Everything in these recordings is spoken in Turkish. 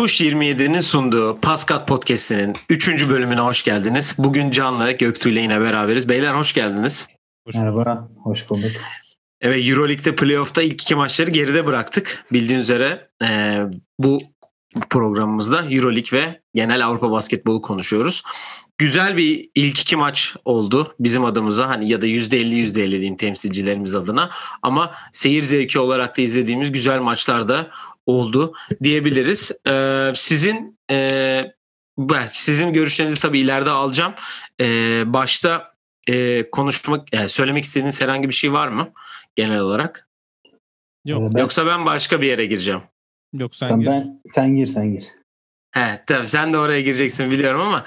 Tuş 27'nin sunduğu Paskat Podcast'inin 3. bölümüne hoş geldiniz. Bugün Can'la Göktuğ ile yine beraberiz. Beyler hoş geldiniz. Hoş Merhaba, hoş bulduk. Evet Euroleague'de playoff'ta ilk iki maçları geride bıraktık. Bildiğiniz üzere e, bu programımızda Euroleague ve genel Avrupa basketbolu konuşuyoruz. Güzel bir ilk iki maç oldu bizim adımıza hani ya da %50 %50 diyeyim temsilcilerimiz adına ama seyir zevki olarak da izlediğimiz güzel maçlar da oldu diyebiliriz. Ee, sizin e, sizin görüşlerinizi tabii ileride alacağım. Ee, başta e, konuşmak, yani söylemek istediğiniz herhangi bir şey var mı genel olarak? Yok. Yoksa ben başka bir yere gireceğim. Yok sen tamam, gir. Ben, sen gir sen gir. He, tabii sen de oraya gireceksin biliyorum ama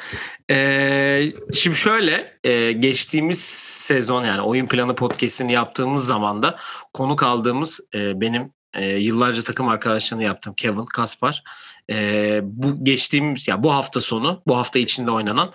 e, şimdi şöyle e, geçtiğimiz sezon yani oyun planı podcast'ini yaptığımız zaman da konuk aldığımız e, benim e, yıllarca takım arkadaşlığını yaptım Kevin Kaspar. E, bu geçtiğimiz ya bu hafta sonu bu hafta içinde oynanan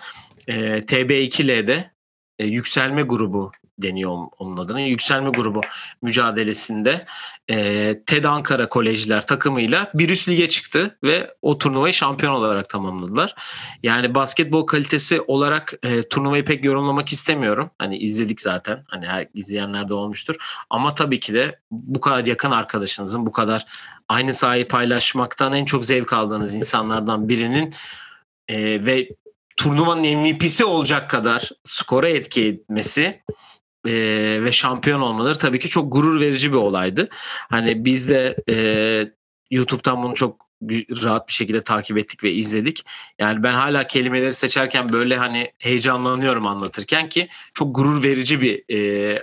e, TB2L'de e, yükselme grubu deniyor onun adına. Yükselme grubu mücadelesinde e, TED Ankara Kolejler takımıyla bir üst lige çıktı ve o turnuvayı şampiyon olarak tamamladılar. Yani basketbol kalitesi olarak e, turnuvayı pek yorumlamak istemiyorum. Hani izledik zaten. Hani her, izleyenler de olmuştur. Ama tabii ki de bu kadar yakın arkadaşınızın bu kadar aynı sahayı paylaşmaktan en çok zevk aldığınız insanlardan birinin e, ve turnuvanın MVP'si olacak kadar skora etki etmesi e, ve şampiyon olmaları tabii ki çok gurur verici bir olaydı. Hani biz de e, YouTube'dan bunu çok rahat bir şekilde takip ettik ve izledik. Yani ben hala kelimeleri seçerken böyle hani heyecanlanıyorum anlatırken ki çok gurur verici bir e,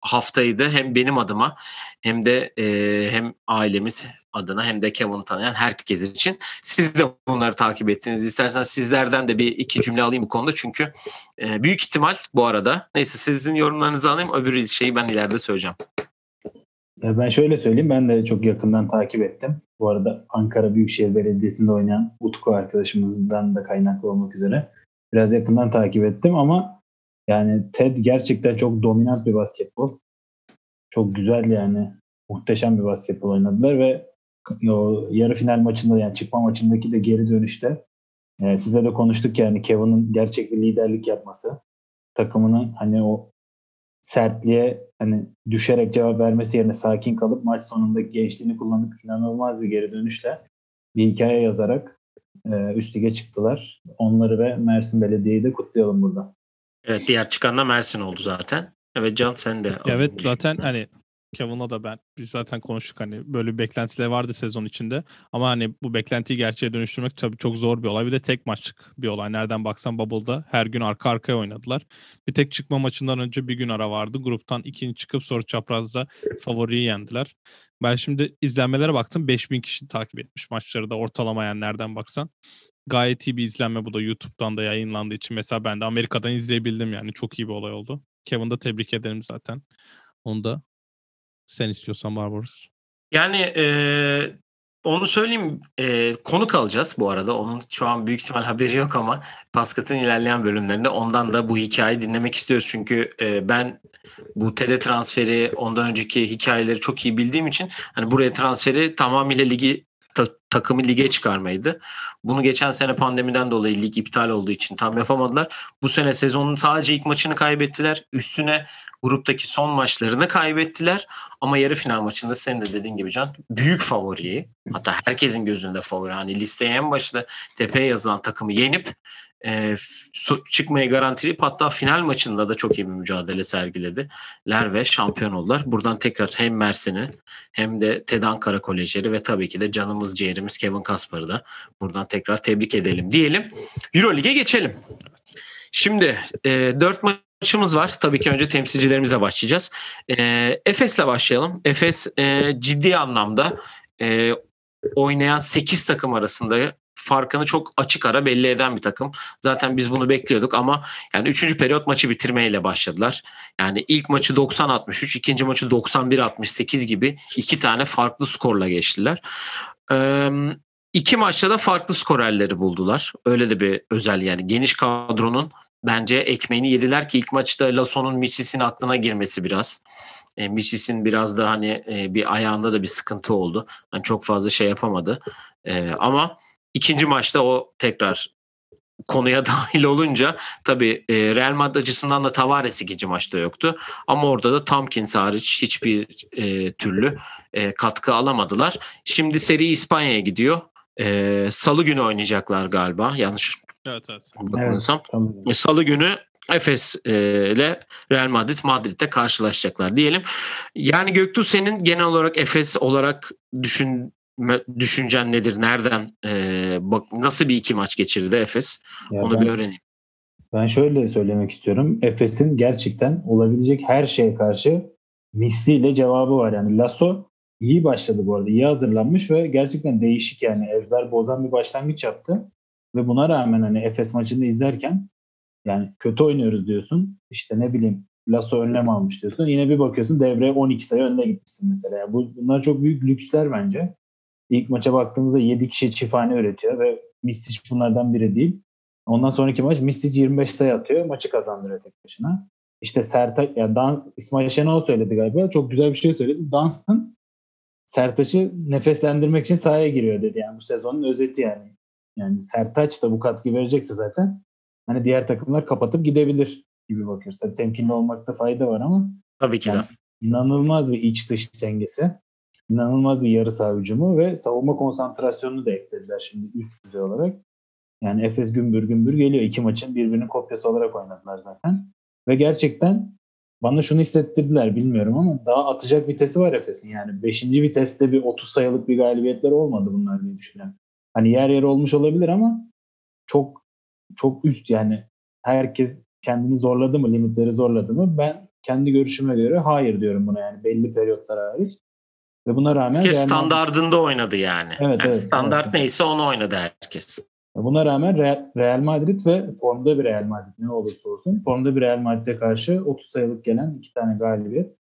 haftaydı hem benim adıma hem de e, hem ailemiz adına hem de Kevin tanıyan herkes için. Siz de bunları takip ettiniz. İsterseniz sizlerden de bir iki cümle alayım bu konuda. Çünkü e, büyük ihtimal bu arada. Neyse sizin yorumlarınızı alayım. Öbür şeyi ben ileride söyleyeceğim. Ben şöyle söyleyeyim. Ben de çok yakından takip ettim. Bu arada Ankara Büyükşehir Belediyesi'nde oynayan Utku arkadaşımızdan da kaynaklı olmak üzere biraz yakından takip ettim ama yani Ted gerçekten çok dominant bir basketbol. Çok güzel yani muhteşem bir basketbol oynadılar ve o yarı final maçında yani çıkma maçındaki de geri dönüşte e, size de konuştuk yani Kevin'in gerçek bir liderlik yapması takımının hani o sertliğe hani düşerek cevap vermesi yerine sakin kalıp maç sonunda gençliğini kullanıp inanılmaz bir geri dönüşle bir hikaye yazarak e, üst lige çıktılar. Onları ve Mersin Belediye'yi de kutlayalım burada. Evet diğer çıkan da Mersin oldu zaten. Evet Can sen de. Evet zaten hani Kevin'la da ben biz zaten konuştuk hani böyle beklentiler vardı sezon içinde ama hani bu beklentiyi gerçeğe dönüştürmek tabii çok zor bir olay. Bir de tek maçlık bir olay. Nereden baksan Bubble'da her gün arka arkaya oynadılar. Bir tek çıkma maçından önce bir gün ara vardı. Gruptan ikinci çıkıp sonra çaprazda favoriyi yendiler. Ben şimdi izlenmelere baktım. 5000 kişi takip etmiş maçları da ortalamayan nereden baksan. Gayet iyi bir izlenme bu da YouTube'dan da yayınlandığı için. Mesela ben de Amerika'dan izleyebildim yani. Çok iyi bir olay oldu. Kevin'da tebrik ederim zaten. Onu da sen istiyorsan Barbaros. Yani e, onu söyleyeyim e, konuk alacağız bu arada. Onun şu an büyük ihtimal haberi yok ama Paskat'ın ilerleyen bölümlerinde ondan da bu hikayeyi dinlemek istiyoruz. Çünkü e, ben bu TD transferi ondan önceki hikayeleri çok iyi bildiğim için hani buraya transferi tamamıyla ligi ta, takımı lige çıkarmaydı. Bunu geçen sene pandemiden dolayı lig iptal olduğu için tam yapamadılar. Bu sene sezonun sadece ilk maçını kaybettiler. Üstüne gruptaki son maçlarını kaybettiler. Ama yarı final maçında senin de dediğin gibi Can büyük favoriyi hatta herkesin gözünde favori. Hani listeye en başta tepeye yazılan takımı yenip e, çıkmayı garantileyip hatta final maçında da çok iyi bir mücadele sergilediler ve şampiyon oldular. Buradan tekrar hem Mersin'i hem de TED Ankara Kolejleri ve tabii ki de canımız ciğerimiz Kevin Kaspar'ı da buradan tekrar tebrik edelim diyelim. Euroleague'e geçelim. Şimdi e, 4 maçımız var. Tabii ki önce temsilcilerimize başlayacağız. E, Efes'le başlayalım. Efes e, ciddi anlamda e, oynayan 8 takım arasında farkını çok açık ara belli eden bir takım. Zaten biz bunu bekliyorduk ama yani 3. periyot maçı bitirmeyle başladılar. Yani ilk maçı 90-63, ikinci maçı 91-68 gibi iki tane farklı skorla geçtiler. Ee, iki maçta da farklı skorerleri buldular. Öyle de bir özel yani geniş kadronun bence ekmeğini yediler ki ilk maçta Lasso'nun Michis'in aklına girmesi biraz. E, Michis'in biraz da hani e, bir ayağında da bir sıkıntı oldu. Yani çok fazla şey yapamadı. E, ama ikinci maçta o tekrar konuya dahil olunca tabii e, Real Madrid açısından da Tavares ikinci maçta yoktu. Ama orada da Tompkins hariç hiçbir e, türlü e, katkı alamadılar. Şimdi seri İspanya'ya gidiyor. E, Salı günü oynayacaklar galiba. Yanlış Evet evet. bakmıyorsam. Evet, Salı günü Efes ile Real Madrid Madrid'de karşılaşacaklar diyelim. Yani Göktuğ senin genel olarak Efes olarak düşün düşüncen nedir? Nereden e, bak nasıl bir iki maç geçirdi Efes? Ya Onu ben, bir öğreneyim. Ben şöyle söylemek istiyorum. Efes'in gerçekten olabilecek her şeye karşı misliyle cevabı var. Yani Lasso iyi başladı bu arada. İyi hazırlanmış ve gerçekten değişik yani ezber bozan bir başlangıç yaptı. Ve buna rağmen hani Efes maçını izlerken yani kötü oynuyoruz diyorsun. İşte ne bileyim Lasso önlem almış diyorsun. Yine bir bakıyorsun devreye 12 sayı önde gitmişsin mesela. Yani bu, bunlar çok büyük lüksler bence. İlk maça baktığımızda 7 kişi çifthane üretiyor ve Mistic bunlardan biri değil. Ondan sonraki maç Mistic 25 sayı atıyor. Maçı kazandırıyor tek başına. İşte Sertaç, ya Dan, İsmail Şenol söyledi galiba. Çok güzel bir şey söyledi. Dunstan Sertaç'ı nefeslendirmek için sahaya giriyor dedi. Yani bu sezonun özeti yani. Yani Sertaç da bu katkı verecekse zaten hani diğer takımlar kapatıp gidebilir gibi bakıyoruz. Tabii temkinli olmakta fayda var ama Tabii ki yani de. inanılmaz bir iç dış dengesi inanılmaz bir yarı saha hücumu ve savunma konsantrasyonunu da eklediler şimdi üst düzey olarak. Yani Efes gümbür gümbür geliyor. İki maçın birbirinin kopyası olarak oynadılar zaten. Ve gerçekten bana şunu hissettirdiler bilmiyorum ama daha atacak vitesi var Efes'in. Yani 5. viteste bir 30 sayılık bir galibiyetler olmadı bunlar diye düşünüyorum. Hani yer yer olmuş olabilir ama çok çok üst yani herkes kendini zorladı mı, limitleri zorladı mı? Ben kendi görüşüme göre hayır diyorum buna yani belli periyotlar hariç. Ve buna rağmen herkes Real standardında oynadı yani. Evet, yani evet, standart evet. neyse onu oynadı herkes. Buna rağmen Real Madrid ve formda bir Real Madrid ne olursa olsun formda bir Real Madrid'e karşı 30 sayılık gelen iki tane galibiyet.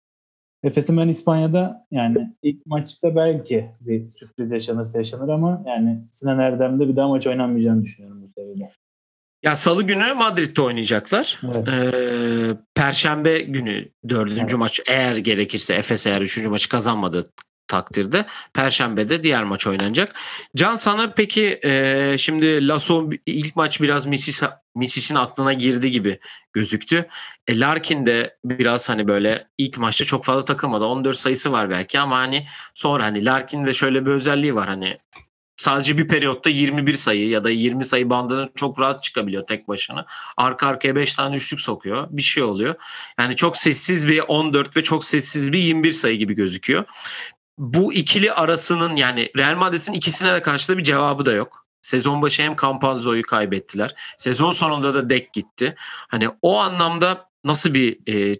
Efes'in ben İspanya'da yani ilk maçta belki bir sürpriz yaşanırsa yaşanır ama yani Sinan Erdem'de bir daha maç oynanmayacağını düşünüyorum bu seviyede. Ya salı günü Madrid'de oynayacaklar. Evet. Ee, Perşembe günü dördüncü evet. maç eğer gerekirse Efes eğer üçüncü maçı kazanmadı takdirde Perşembe'de diğer maç oynanacak. Can sana peki e, şimdi Lasso ilk maç biraz Misis'in aklına girdi gibi gözüktü. E, Larkin de biraz hani böyle ilk maçta çok fazla takılmadı. 14 sayısı var belki ama hani sonra hani Larkin'de şöyle bir özelliği var hani sadece bir periyotta 21 sayı ya da 20 sayı bandına çok rahat çıkabiliyor tek başına. Arka arkaya 5 tane üçlük sokuyor. Bir şey oluyor. Yani çok sessiz bir 14 ve çok sessiz bir 21 sayı gibi gözüküyor bu ikili arasının yani Real Madrid'in ikisine de karşı da bir cevabı da yok. Sezon başı hem Campazzo'yu kaybettiler. Sezon sonunda da Dek gitti. Hani o anlamda nasıl bir e,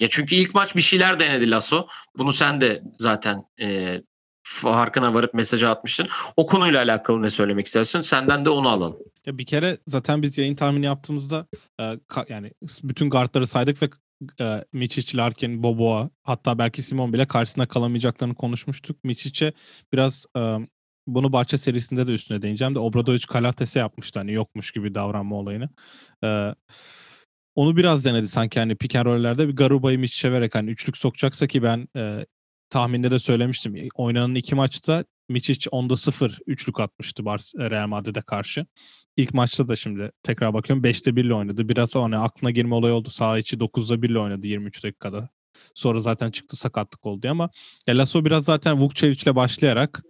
ya çünkü ilk maç bir şeyler denedi Lasso. Bunu sen de zaten e, farkına varıp mesajı atmıştın. O konuyla alakalı ne söylemek istersin? Senden de onu alalım. Ya bir kere zaten biz yayın tahmini yaptığımızda e, ka, yani bütün guardları saydık ve e, Miçic, Larkin, Boboa hatta belki Simon bile karşısında kalamayacaklarını konuşmuştuk. Miçic'e biraz e, bunu Bahçe serisinde de üstüne değineceğim de Obradovic Kalates'e yapmıştı hani yokmuş gibi davranma olayını. E, onu biraz denedi sanki hani pick and roll'lerde bir Garuba'yı Miçic'e vererek hani üçlük sokacaksa ki ben e, tahminde de söylemiştim. Oynanan iki maçta Miçic 10'da 0 üçlük atmıştı Real Madrid'e karşı. İlk maçta da şimdi tekrar bakıyorum 5'te 1 ile oynadı. Biraz hani aklına girme olayı oldu. Sağ içi 9'da 1 ile oynadı 23 dakikada. Sonra zaten çıktı sakatlık oldu ama ya Lasso biraz zaten Vukcevic'le başlayarak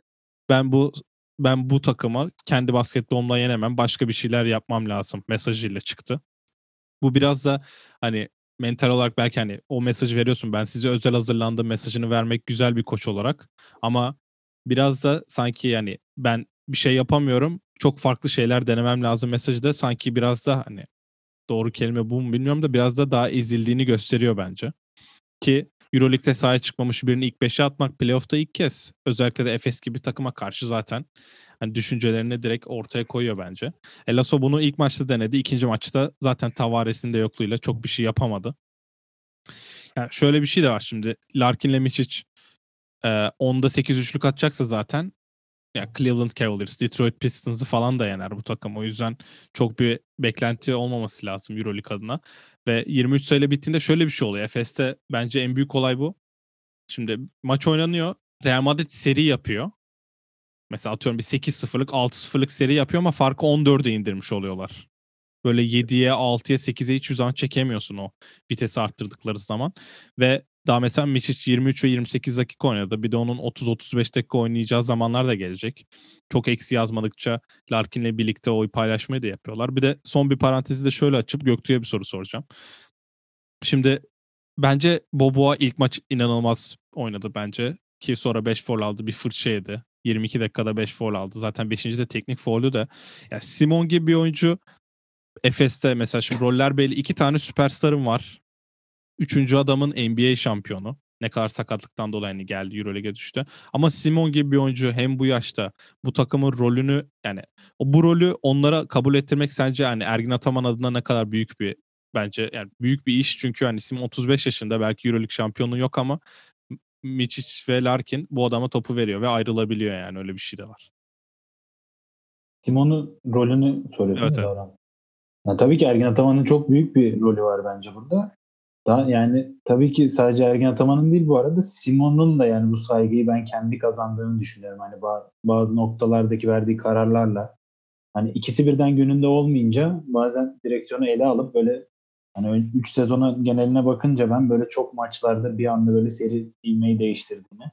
ben bu ben bu takıma kendi basketbolumla yenemem. Başka bir şeyler yapmam lazım mesajıyla çıktı. Bu biraz da hani mental olarak belki hani o mesajı veriyorsun. Ben size özel hazırlandığım mesajını vermek güzel bir koç olarak. Ama biraz da sanki yani ben bir şey yapamıyorum. Çok farklı şeyler denemem lazım mesajı da sanki biraz da hani doğru kelime bu mu bilmiyorum da biraz da daha ezildiğini gösteriyor bence. Ki Euroleague'de sahaya çıkmamış birini ilk 5'e atmak playoff'ta ilk kez. Özellikle de Efes gibi takıma karşı zaten hani düşüncelerini direkt ortaya koyuyor bence. Elaso bunu ilk maçta denedi. ikinci maçta zaten Tavares'in de yokluğuyla çok bir şey yapamadı. Yani şöyle bir şey de var şimdi. Larkin'le Miçic e, 10'da 8 üçlük atacaksa zaten ya Cleveland Cavaliers, Detroit Pistons'ı falan da yener bu takım. O yüzden çok bir beklenti olmaması lazım EuroLeague adına. Ve 23 sayıyla bittiğinde şöyle bir şey oluyor. Efes'te bence en büyük olay bu. Şimdi maç oynanıyor. Real Madrid seri yapıyor. Mesela atıyorum bir 8-0'lık 6-0'lık seri yapıyor ama farkı 14'e indirmiş oluyorlar. Böyle 7'ye 6'ya 8'e hiçbir zaman çekemiyorsun o vitesi arttırdıkları zaman. Ve daha mesela Miçic 23 ve 28 dakika oynadı. Bir de onun 30-35 dakika oynayacağı zamanlar da gelecek. Çok eksi yazmadıkça Larkin'le birlikte oy paylaşmayı da yapıyorlar. Bir de son bir parantezi de şöyle açıp Göktuğ'a bir soru soracağım. Şimdi bence Boboa ilk maç inanılmaz oynadı bence. Ki sonra 5 foul aldı bir fırça yedi. 22 dakikada 5 foul aldı. Zaten 5. de teknik foul'ü de. Yani Simon gibi bir oyuncu Efes'te mesela şimdi roller belli. iki tane süperstarım var. Üçüncü adamın NBA şampiyonu. Ne kadar sakatlıktan dolayı hani geldi Euroleague'e düştü. Ama Simon gibi bir oyuncu hem bu yaşta bu takımın rolünü yani o bu rolü onlara kabul ettirmek sence yani Ergin Ataman adına ne kadar büyük bir bence yani büyük bir iş çünkü hani Simon 35 yaşında belki Euroleague şampiyonu yok ama Miçic ve Larkin bu adama topu veriyor ve ayrılabiliyor yani öyle bir şey de var. Simon'un rolünü soruyorsun evet, evet. Ya, tabii ki Ergin Ataman'ın çok büyük bir rolü var bence burada. Daha yani tabii ki sadece Ergin Ataman'ın değil bu arada Simon'un da yani bu saygıyı ben kendi kazandığını düşünüyorum. Hani bazı noktalardaki verdiği kararlarla hani ikisi birden gününde olmayınca bazen direksiyonu ele alıp böyle hani 3 sezona geneline bakınca ben böyle çok maçlarda bir anda böyle seri ilmeği değiştirdiğini,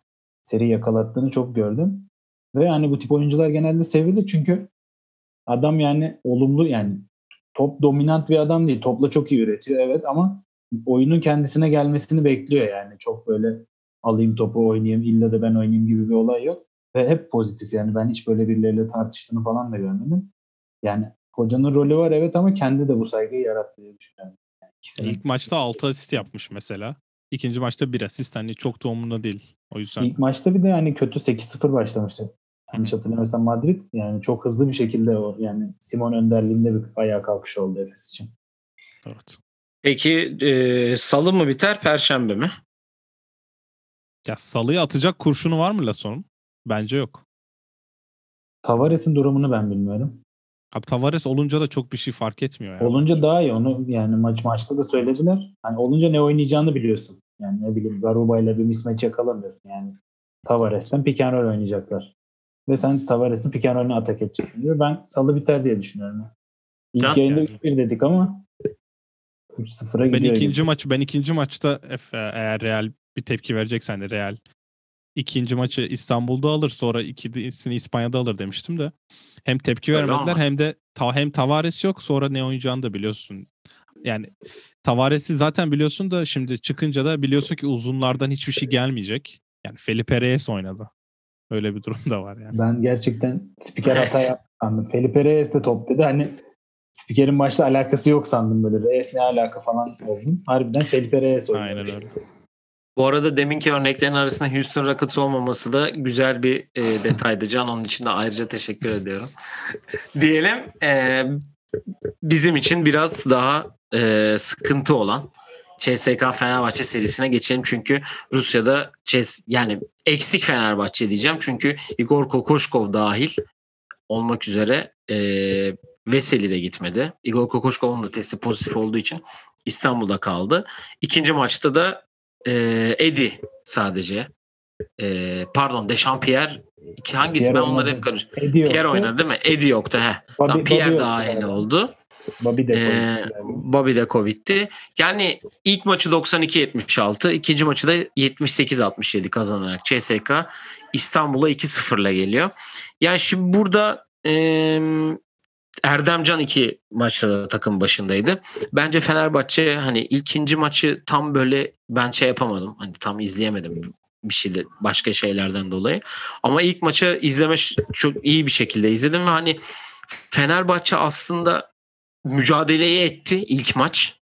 seri yakalattığını çok gördüm. Ve hani bu tip oyuncular genelde sevilir çünkü adam yani olumlu yani top dominant bir adam değil. Topla çok iyi üretiyor evet ama oyunun kendisine gelmesini bekliyor yani. Çok böyle alayım topu oynayayım illa da ben oynayayım gibi bir olay yok. Ve hep pozitif yani ben hiç böyle birileriyle tartıştığını falan da görmedim. Yani hocanın rolü var evet ama kendi de bu saygıyı yarattı diye düşünüyorum. Yani İlk maçta 6 asist yapmış mesela. İkinci maçta 1 asist hani çok da değil. O yüzden. İlk maçta bir de hani kötü 8-0 başlamıştı. Yanlış hatırlamıyorsam Madrid yani çok hızlı bir şekilde o yani Simon önderliğinde bir ayağa kalkış oldu Efes için. Evet. Peki e, salı mı biter perşembe mi? Ya salıyı atacak kurşunu var mı Lasson'un? Bence yok. Tavares'in durumunu ben bilmiyorum. Abi Tavares olunca da çok bir şey fark etmiyor. Yani. Olunca daha iyi. Onu yani maç maçta da söylediler. Hani olunca ne oynayacağını biliyorsun. Yani ne bileyim Garuba ile bir mismatch yakalamıyorsun. Yani Tavares'ten pick and roll oynayacaklar. Ve sen Tavares'in pick and roll'ünü atak edeceksin diyor. Ben salı biter diye düşünüyorum. İlk Yat yayında yani. 3-1 dedik ama 3-0'a gidiyor. Ben ikinci maçı ben ikinci maçta eğer Real bir tepki vereceksen de Real ikinci maçı İstanbul'da alır sonra ikisini İspanya'da alır demiştim de. Hem tepki Öyle vermediler ama. hem de ta, hem Tavares yok sonra ne oynayacağını da biliyorsun. Yani Tavares'i zaten biliyorsun da şimdi çıkınca da biliyorsun ki uzunlardan hiçbir şey gelmeyecek. Yani Felipe Reyes oynadı. Öyle bir durum da var yani. Ben gerçekten spiker hata yaptım sandım. Felipe Reyes de top dedi. Hani spikerin başta alakası yok sandım böyle. Reyes ne alaka falan oldum. Harbiden Felipe Reyes oynadı. Aynen öyle. Bu arada deminki örneklerin arasında Houston Rockets olmaması da güzel bir e, detaydı. Can onun için de ayrıca teşekkür ediyorum. Diyelim e, bizim için biraz daha e, sıkıntı olan CSK Fenerbahçe serisine geçelim. Çünkü Rusya'da CS, yani eksik Fenerbahçe diyeceğim. Çünkü Igor Kokoşkov dahil olmak üzere e, Veseli de gitmedi. Igor Kokoşkov'un da testi pozitif olduğu için İstanbul'da kaldı. İkinci maçta da e, Edi sadece. E, pardon Dechampierre iki hangisi Pierre ben onları hep karıştırıyorum. Pierre oynadı değil mi? Edi yoktu he. Bobby, tamam, Pierre Bobby daha yeni oldu. Bobby de ee, Bobby de Covid'ti. Yani ilk maçı 92-76, ikinci maçı da 78-67 kazanarak CSK İstanbul'a 2-0'la geliyor. Yani şimdi burada e, Erdemcan iki maçta da takım başındaydı. Bence Fenerbahçe hani ikinci maçı tam böyle ben şey yapamadım. Hani tam izleyemedim bir şeyde başka şeylerden dolayı. Ama ilk maçı izleme çok iyi bir şekilde izledim ve hani Fenerbahçe aslında mücadeleyi etti ilk maç.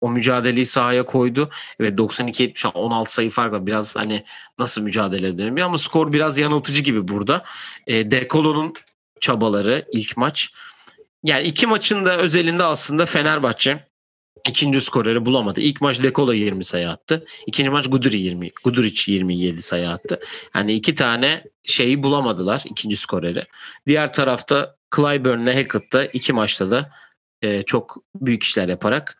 O mücadeleyi sahaya koydu. Evet 92-70 16 sayı fark var. Biraz hani nasıl mücadele edelim ama skor biraz yanıltıcı gibi burada. E, Dekolo'nun çabaları ilk maç. Yani iki maçın da özelinde aslında Fenerbahçe ikinci skoreri bulamadı. İlk maç Dekolo 20 sayı attı. İkinci maç Guduri 20, Guduric 27 sayı attı. Yani iki tane şeyi bulamadılar ikinci skoreri. Diğer tarafta Clyburn ile Hackett'ta iki maçta da e, çok büyük işler yaparak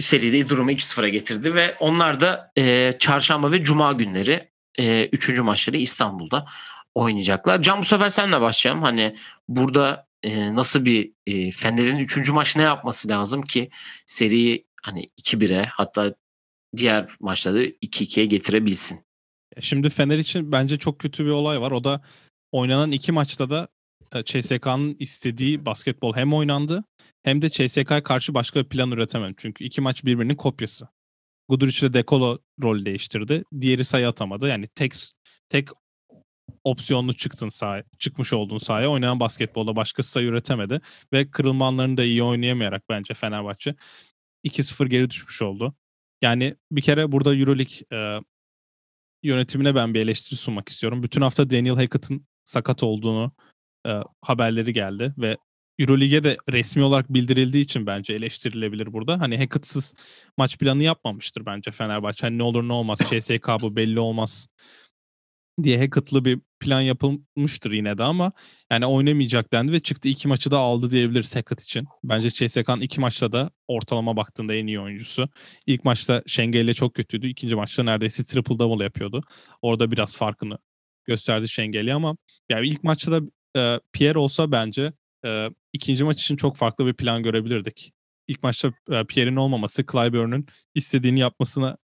seride durumu 2-0'a getirdi ve onlar da e, çarşamba ve cuma günleri e, üçüncü maçları İstanbul'da. oynayacaklar. Can bu sefer senle başlayalım. Hani burada e, nasıl bir e, Fener'in 3. maç ne yapması lazım ki seriyi hani 2-1'e hatta diğer maçları 2-2'ye getirebilsin. Şimdi Fener için bence çok kötü bir olay var. O da oynanan iki maçta da e, CSK'nın istediği basketbol hem oynandı hem de CSK'ya karşı başka bir plan üretemem. Çünkü iki maç birbirinin kopyası. Guduric ile Dekolo rol değiştirdi. Diğeri sayı atamadı. Yani tek tek opsiyonlu çıktın sahaya, çıkmış olduğun sahaya oynayan basketbolda başkası sayı üretemedi ve kırılma anlarını da iyi oynayamayarak bence Fenerbahçe 2-0 geri düşmüş oldu. Yani bir kere burada EuroLeague e, yönetimine ben bir eleştiri sunmak istiyorum. Bütün hafta Daniel Hackett'ın sakat olduğunu e, haberleri geldi ve Euroleague'e de resmi olarak bildirildiği için bence eleştirilebilir burada. Hani Hackett'sız maç planı yapmamıştır bence Fenerbahçe. Hani ne olur ne olmaz CSK bu belli olmaz diye Hackett'lı bir plan yapılmıştır yine de ama yani oynamayacak dendi ve çıktı iki maçı da aldı diyebiliriz Hackett için. Bence CSK'nın iki maçta da ortalama baktığında en iyi oyuncusu. İlk maçta Şengel'le çok kötüydü. İkinci maçta neredeyse triple double yapıyordu. Orada biraz farkını gösterdi Şengel'i ama yani ilk maçta da e, Pierre olsa bence e, ikinci maç için çok farklı bir plan görebilirdik. İlk maçta e, Pierre'in olmaması Clyburn'un istediğini yapmasına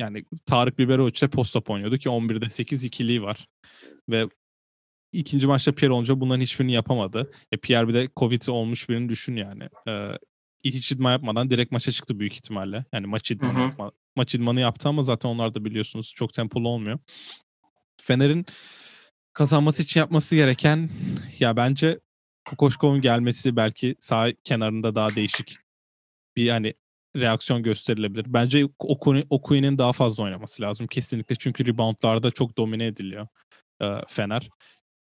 yani Tarık Biberovic ile post oynuyordu ki 11'de 8 ikiliği var. Ve ikinci maçta Pierre olunca bunların hiçbirini yapamadı. E Pierre bir de Covid olmuş birini düşün yani. Ee, hiç idman yapmadan direkt maça çıktı büyük ihtimalle. Yani maç idmanı, hı hı. Yapma, maç idmanı yaptı ama zaten onlar da biliyorsunuz çok tempolu olmuyor. Fener'in kazanması için yapması gereken ya bence Kokoşkov'un gelmesi belki sağ kenarında daha değişik bir hani reaksiyon gösterilebilir. Bence Okui'nin daha fazla oynaması lazım kesinlikle. Çünkü reboundlarda çok domine ediliyor e, Fener.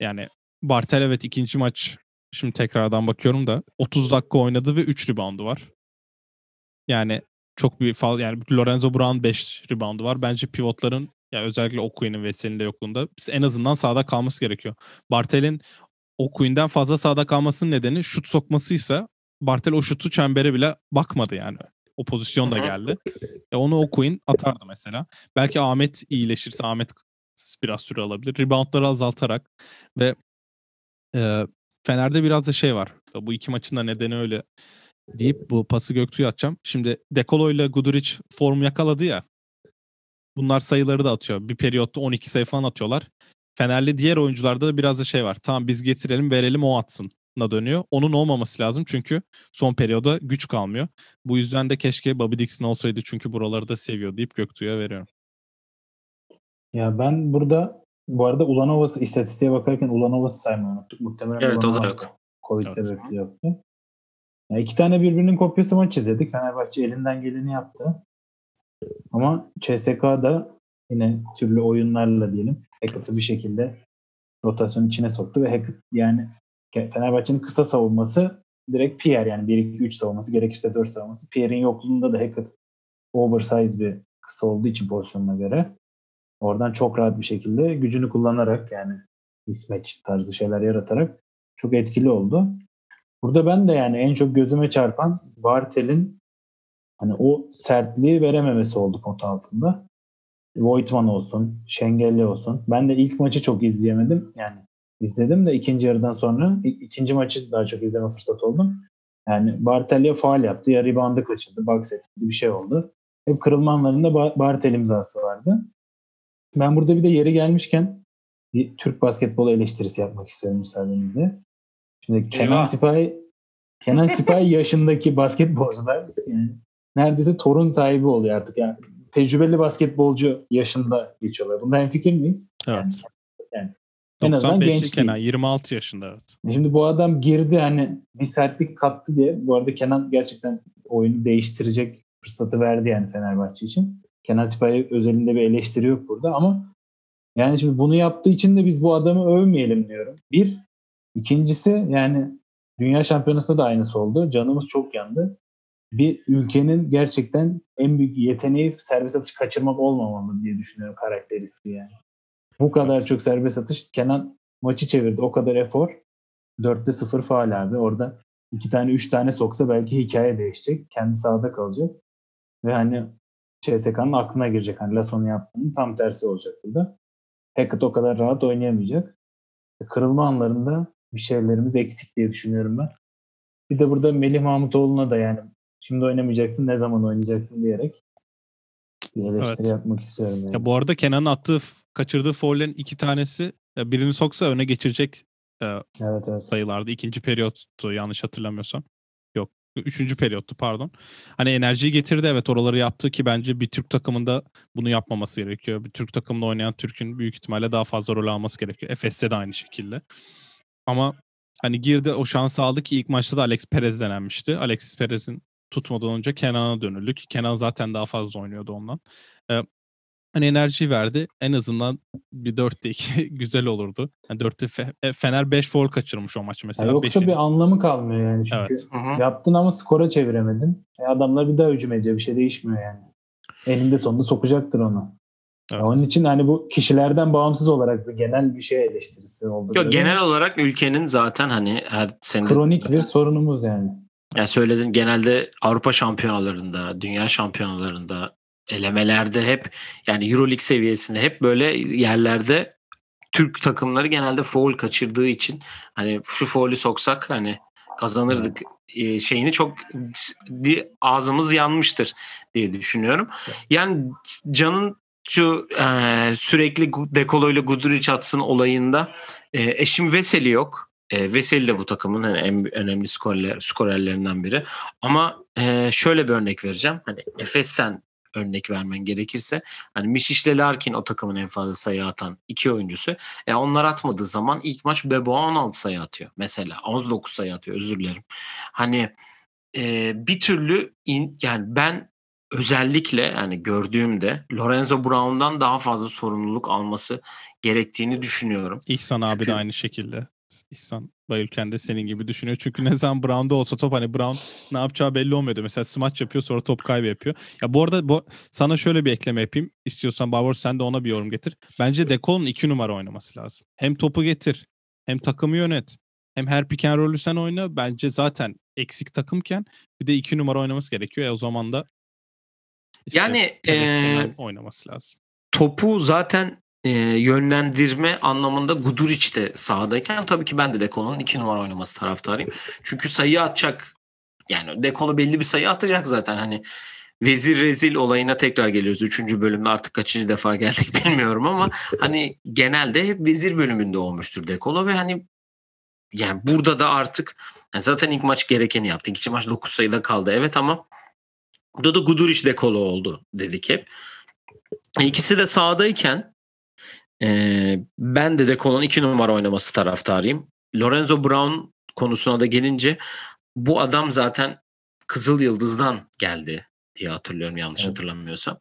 Yani Bartel evet ikinci maç şimdi tekrardan bakıyorum da 30 dakika oynadı ve 3 reboundu var. Yani çok bir fal yani Lorenzo Brown 5 reboundu var. Bence pivotların ya özellikle Okui'nin Veseli'nin de yokluğunda en azından sahada kalması gerekiyor. Bartel'in Okui'nden fazla sahada kalmasının nedeni şut sokmasıysa Bartel o şutu çembere bile bakmadı yani. O pozisyon da geldi. E onu okuyun atardı mesela. Belki Ahmet iyileşirse Ahmet biraz süre alabilir. Reboundları azaltarak ve e, Fener'de biraz da şey var. Bu iki maçın da nedeni öyle deyip bu pası Göktuğ'a atacağım. Şimdi Dekolo ile Guduric form yakaladı ya. Bunlar sayıları da atıyor. Bir periyotta 12 sayı falan atıyorlar. Fenerli diğer oyuncularda da biraz da şey var. Tamam biz getirelim verelim o atsın dönüyor. Onun olmaması lazım çünkü son periyoda güç kalmıyor. Bu yüzden de keşke Bobby Dixon olsaydı çünkü buraları da seviyor deyip Göktuğ'a veriyorum. Ya ben burada bu arada Ulanovas'ı istatistiğe bakarken Ulanovas'ı saymayı unuttuk. Muhtemelen evet, o da yok. Covid evet. sebebiyle yoktu. Ya iki tane birbirinin kopyası maç izledik. Fenerbahçe elinden geleni yaptı. Ama CSK'da yine türlü oyunlarla diyelim Hackett'ı bir şekilde rotasyon içine soktu ve Hackett yani Fenerbahçe'nin kısa savunması direkt Pierre yani 1-2-3 savunması gerekirse 4 savunması. Pierre'in yokluğunda da Hackett oversize bir kısa olduğu için pozisyonuna göre oradan çok rahat bir şekilde gücünü kullanarak yani mismatch tarzı şeyler yaratarak çok etkili oldu. Burada ben de yani en çok gözüme çarpan Bartel'in hani o sertliği verememesi oldu pot altında. Voigtman olsun, Şengelli olsun. Ben de ilk maçı çok izleyemedim. Yani izledim de ikinci yarıdan sonra ikinci maçı daha çok izleme fırsatı oldu. Yani Bartel faal yaptı ya reboundı kaçırdı, box etti bir şey oldu. Hep kırılma anlarında Bartel imzası vardı. Ben burada bir de yeri gelmişken bir Türk basketbolu eleştirisi yapmak istiyorum müsaadenizle. Şimdi Eyvah. Kenan Sipahi Kenan Sipahi yaşındaki basketbolcular yani neredeyse torun sahibi oluyor artık. Yani tecrübeli basketbolcu yaşında geçiyorlar. Bunda fikir miyiz? Evet. Yani, yani en azından genç Kenan 26 yaşında evet. E şimdi bu adam girdi hani bir sertlik kattı diye. Bu arada Kenan gerçekten oyunu değiştirecek fırsatı verdi yani Fenerbahçe için. Kenan Sipahi özelinde bir eleştiri yok burada ama yani şimdi bunu yaptığı için de biz bu adamı övmeyelim diyorum. Bir. ikincisi yani Dünya Şampiyonası'nda da aynısı oldu. Canımız çok yandı. Bir ülkenin gerçekten en büyük yeteneği serbest atış kaçırmak olmamalı diye düşünüyorum karakteristiği yani. Bu kadar evet. çok serbest atış. Kenan maçı çevirdi. O kadar efor. 4'te 0 faal abi. Orada iki tane üç tane soksa belki hikaye değişecek. Kendi sahada kalacak. Ve hani CSK'nın aklına girecek. Hani Lasso'nun yaptığının tam tersi olacak burada. Hackett o kadar rahat oynayamayacak. kırılma anlarında bir şeylerimiz eksik diye düşünüyorum ben. Bir de burada Melih Mahmutoğlu'na da yani şimdi oynamayacaksın ne zaman oynayacaksın diyerek bir eleştiri evet. yapmak istiyorum. Yani. Ya bu arada Kenan'ın attığı kaçırdığı foul'lerin iki tanesi birini soksa öne geçirecek e, evet, evet. sayılardı. İkinci periyottu yanlış hatırlamıyorsam. Yok. Üçüncü periyottu pardon. Hani enerjiyi getirdi evet oraları yaptı ki bence bir Türk takımında bunu yapmaması gerekiyor. Bir Türk takımında oynayan Türk'ün büyük ihtimalle daha fazla rol alması gerekiyor. Efes'te de aynı şekilde. Ama hani girdi o şansı aldı ki ilk maçta da Alex Perez denenmişti. Alex Perez'in tutmadan önce Kenan'a dönüldük. Kenan zaten daha fazla oynuyordu ondan. Ee, hani enerji verdi. En azından bir 4'te 2 güzel olurdu. Yani 4'te Fe- Fener 5 foul kaçırmış o maç mesela. Ya yoksa bir anlamı kalmıyor yani. Çünkü evet. yaptın ama skora çeviremedin. E adamlar bir daha hücum ediyor. Bir şey değişmiyor yani. Eninde sonunda sokacaktır onu. Evet. Onun için hani bu kişilerden bağımsız olarak bir genel bir şey eleştirisi oldu. Yok genel olarak ülkenin zaten hani her sene kronik bir sorunumuz yani. Yani söyledin genelde Avrupa şampiyonalarında, dünya şampiyonalarında, elemelerde hep yani Euroleague seviyesinde hep böyle yerlerde Türk takımları genelde foul kaçırdığı için hani şu foul'ü soksak hani kazanırdık evet. şeyini çok ağzımız yanmıştır diye düşünüyorum. Yani Can'ın şu e, sürekli Dekolo ile Guduric atsın olayında e, eşim Veseli yok. E, Veseli de bu takımın hani en önemli skorler, skorerlerinden biri. Ama e, şöyle bir örnek vereceğim. Hani Efes'ten örnek vermen gerekirse hani Mişiş ile Larkin o takımın en fazla sayı atan iki oyuncusu. E onlar atmadığı zaman ilk maç Beboa 16 sayı atıyor mesela. 19 sayı atıyor özür dilerim. Hani e, bir türlü in, yani ben özellikle yani gördüğümde Lorenzo Brown'dan daha fazla sorumluluk alması gerektiğini düşünüyorum. İhsan abi Çünkü, de aynı şekilde. İhsan Bayülken de senin gibi düşünüyor. Çünkü ne zaman Brown'da olsa top hani Brown ne yapacağı belli olmuyordu. Mesela smaç yapıyor sonra top kaybı yapıyor. Ya bu arada bu, sana şöyle bir ekleme yapayım. İstiyorsan Bauer sen de ona bir yorum getir. Bence Dekol'un iki numara oynaması lazım. Hem topu getir hem takımı yönet. Hem her pick and roll'ü sen oyna. Bence zaten eksik takımken bir de iki numara oynaması gerekiyor. Ya o zaman da işte yani ee, oynaması lazım. Topu zaten e, yönlendirme anlamında Guduric de sahadayken tabii ki ben de Dekolo'nun iki numara oynaması taraftarıyım. Çünkü sayı atacak yani Dekolo belli bir sayı atacak zaten hani Vezir rezil olayına tekrar geliyoruz. Üçüncü bölümde artık kaçıncı defa geldik bilmiyorum ama hani genelde hep vezir bölümünde olmuştur Dekolo ve hani yani burada da artık yani zaten ilk maç gerekeni yaptı. İkinci maç 9 sayıda kaldı evet ama burada da Guduric Dekolo oldu dedik hep. İkisi de sahadayken ee, ben de Dekolon 2 numara oynaması taraftarıyım. Lorenzo Brown konusuna da gelince bu adam zaten Kızıl Yıldız'dan geldi diye hatırlıyorum yanlış evet. hatırlamıyorsam.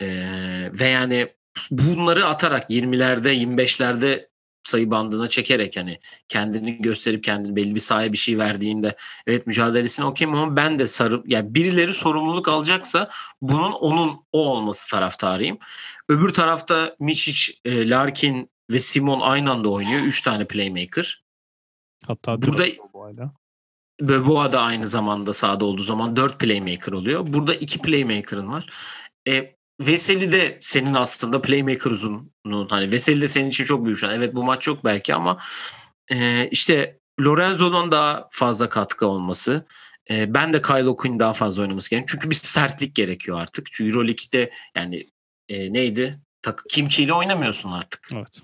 Ee, ve yani bunları atarak 20'lerde 25'lerde sayı bandına çekerek hani kendini gösterip kendini belli bir sahaya bir şey verdiğinde evet mücadelesini okuyayım ama ben de sarı yani birileri sorumluluk alacaksa bunun onun o olması taraftarıyım. Öbür tarafta Miçic, e, Larkin ve Simon aynı anda oynuyor. Üç tane playmaker. Hatta burada Beboa da aynı zamanda sahada olduğu zaman dört playmaker oluyor. Burada iki playmaker'ın var. E, Veseli de senin aslında playmaker uzunluğun. Hani Veseli de senin için çok büyük şu an. Evet bu maç yok belki ama e, işte Lorenzo'nun daha fazla katkı olması. E, ben de Kyle O'Quinn daha fazla oynaması gerekiyor. Çünkü bir sertlik gerekiyor artık. Çünkü Euroleague'de yani e, neydi? Tak, Kimchi ile oynamıyorsun artık. Evet.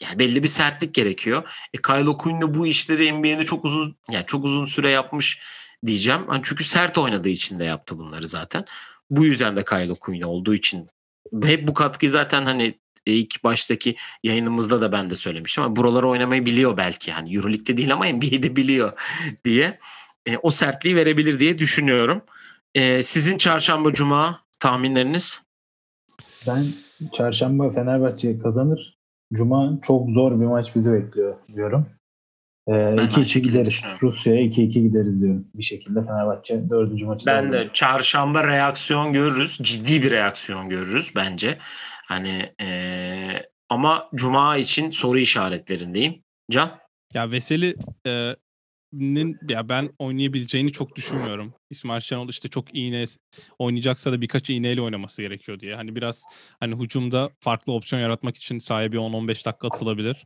Yani belli bir sertlik gerekiyor. E, Kyle O'Quinn bu işleri NBA'de çok uzun yani çok uzun süre yapmış diyeceğim. Yani çünkü sert oynadığı için de yaptı bunları zaten. Bu yüzden de Kyle O'Quinn olduğu için hep bu katkıyı zaten hani ilk baştaki yayınımızda da ben de söylemiştim ama buraları oynamayı biliyor belki. Hani EuroLeague'de değil ama NBA'de biliyor diye. E, o sertliği verebilir diye düşünüyorum. E, sizin çarşamba cuma tahminleriniz? Ben çarşamba Fenerbahçe kazanır. Cuma çok zor bir maç bizi bekliyor diyorum. 2-2 ee, gideriz. Rusya'ya 2-2 gideriz diyorum. Bir şekilde Fenerbahçe dördüncü maçı Ben de çarşamba reaksiyon görürüz. Ciddi bir reaksiyon görürüz bence. Hani ee, ama Cuma için soru işaretlerindeyim. Can? Ya Veseli e, ya ben oynayabileceğini çok düşünmüyorum. İsmail Şenol işte çok iğne oynayacaksa da birkaç iğneyle oynaması gerekiyor diye. Hani biraz hani hücumda farklı opsiyon yaratmak için sahaya bir 10-15 dakika atılabilir.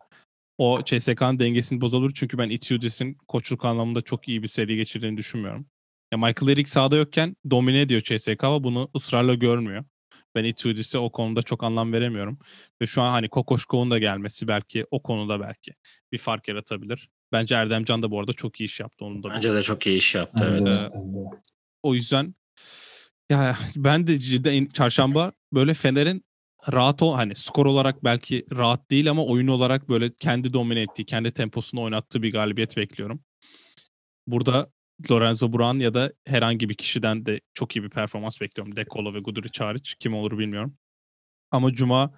o CSK'nın dengesini bozabilir. Çünkü ben Itiudis'in koçluk anlamında çok iyi bir seri geçirdiğini düşünmüyorum. Ya Michael Eric sahada yokken domine ediyor CSK ama bunu ısrarla görmüyor. Ben Itiudis'e o konuda çok anlam veremiyorum. Ve şu an hani Kokoşkov'un da gelmesi belki o konuda belki bir fark yaratabilir. Bence Erdemcan da bu arada çok iyi iş yaptı. Onun da Bence de çok iyi iş yaptı. Evet. de. O yüzden ya ben de cidden çarşamba böyle Fener'in rahat ol hani skor olarak belki rahat değil ama oyun olarak böyle kendi domine ettiği, kendi temposunu oynattığı bir galibiyet bekliyorum. Burada Lorenzo Brown ya da herhangi bir kişiden de çok iyi bir performans bekliyorum. Dekolo ve Guduric hariç. Kim olur bilmiyorum. Ama Cuma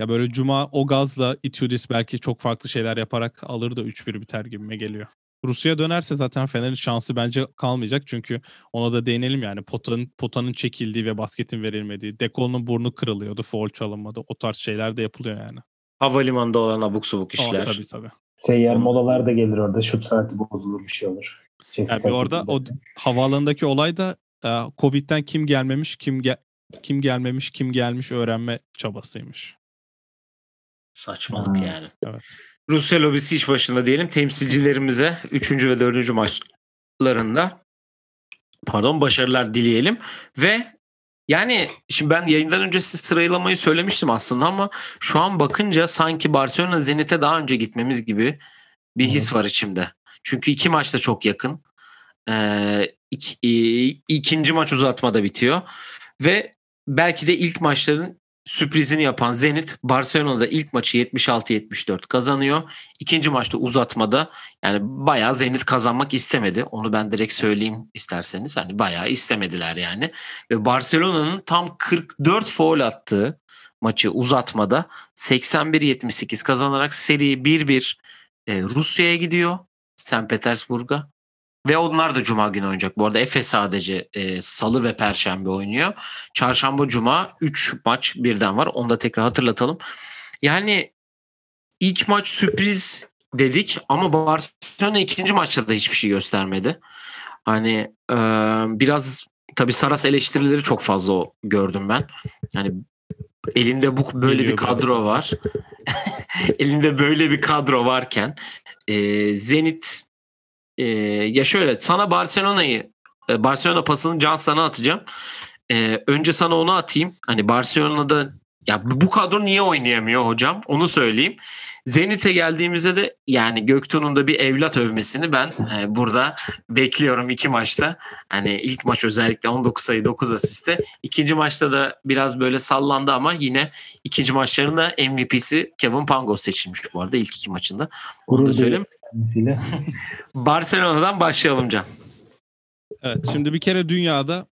ya böyle Cuma o gazla Itiudis belki çok farklı şeyler yaparak alır da 3-1 biter gibime geliyor. Rusya dönerse zaten Fener'in şansı bence kalmayacak. Çünkü ona da değinelim yani potanın, potanın çekildiği ve basketin verilmediği. Dekolo'nun burnu kırılıyordu. Foul çalınmadı. O tarz şeyler de yapılıyor yani. Havalimanında olan abuk subuk işler. tabii tabii. Seyyar molalar da gelir orada. Şut saati bozulur bir şey olur. CSK Yani bir orada o havaalanındaki olay da e, Covid'den kim gelmemiş, kim ge- kim gelmemiş, kim gelmiş öğrenme çabasıymış. Saçmalık Ha. yani. Evet. Rusya lobisi iş başında diyelim. Temsilcilerimize 3. ve 4. maçlarında pardon başarılar dileyelim ve yani şimdi ben yayından önce size sıralamayı söylemiştim aslında ama şu an bakınca sanki Barcelona Zenit'e daha önce gitmemiz gibi bir his var içimde. Çünkü iki maç da çok yakın. Ee, ik- i- ikinci maç uzatmada bitiyor ve belki de ilk maçların sürprizini yapan Zenit Barcelona'da ilk maçı 76-74 kazanıyor. İkinci maçta uzatmada yani bayağı Zenit kazanmak istemedi. Onu ben direkt söyleyeyim isterseniz. Hani bayağı istemediler yani. Ve Barcelona'nın tam 44 foul attığı maçı uzatmada 81-78 kazanarak seri 1-1 e, Rusya'ya gidiyor. St. Petersburg'a. Ve onlar da Cuma günü oynayacak. Bu arada Efes sadece e, Salı ve Perşembe oynuyor. Çarşamba, Cuma 3 maç birden var. Onu da tekrar hatırlatalım. Yani ilk maç sürpriz dedik ama Barcelona ikinci maçta da hiçbir şey göstermedi. Hani e, biraz tabii Saras eleştirileri çok fazla gördüm ben. Yani elinde bu böyle Geliyor bir kadro biraz. var. elinde böyle bir kadro varken e, Zenit e, ya şöyle sana Barcelona'yı e, Barcelona pasını Can sana atacağım. E, önce sana onu atayım. Hani Barcelona'da ya bu kadro niye oynayamıyor hocam? Onu söyleyeyim. Zenit'e geldiğimizde de yani Göktuğ'un da bir evlat övmesini ben e, burada bekliyorum iki maçta. Hani ilk maç özellikle 19 sayı 9 asiste. İkinci maçta da biraz böyle sallandı ama yine ikinci maçların da MVP'si Kevin Pangos seçilmiş bu arada ilk iki maçında. Onu da söyleyeyim. Barcelona'dan başlayalım Can. Evet şimdi bir kere dünyada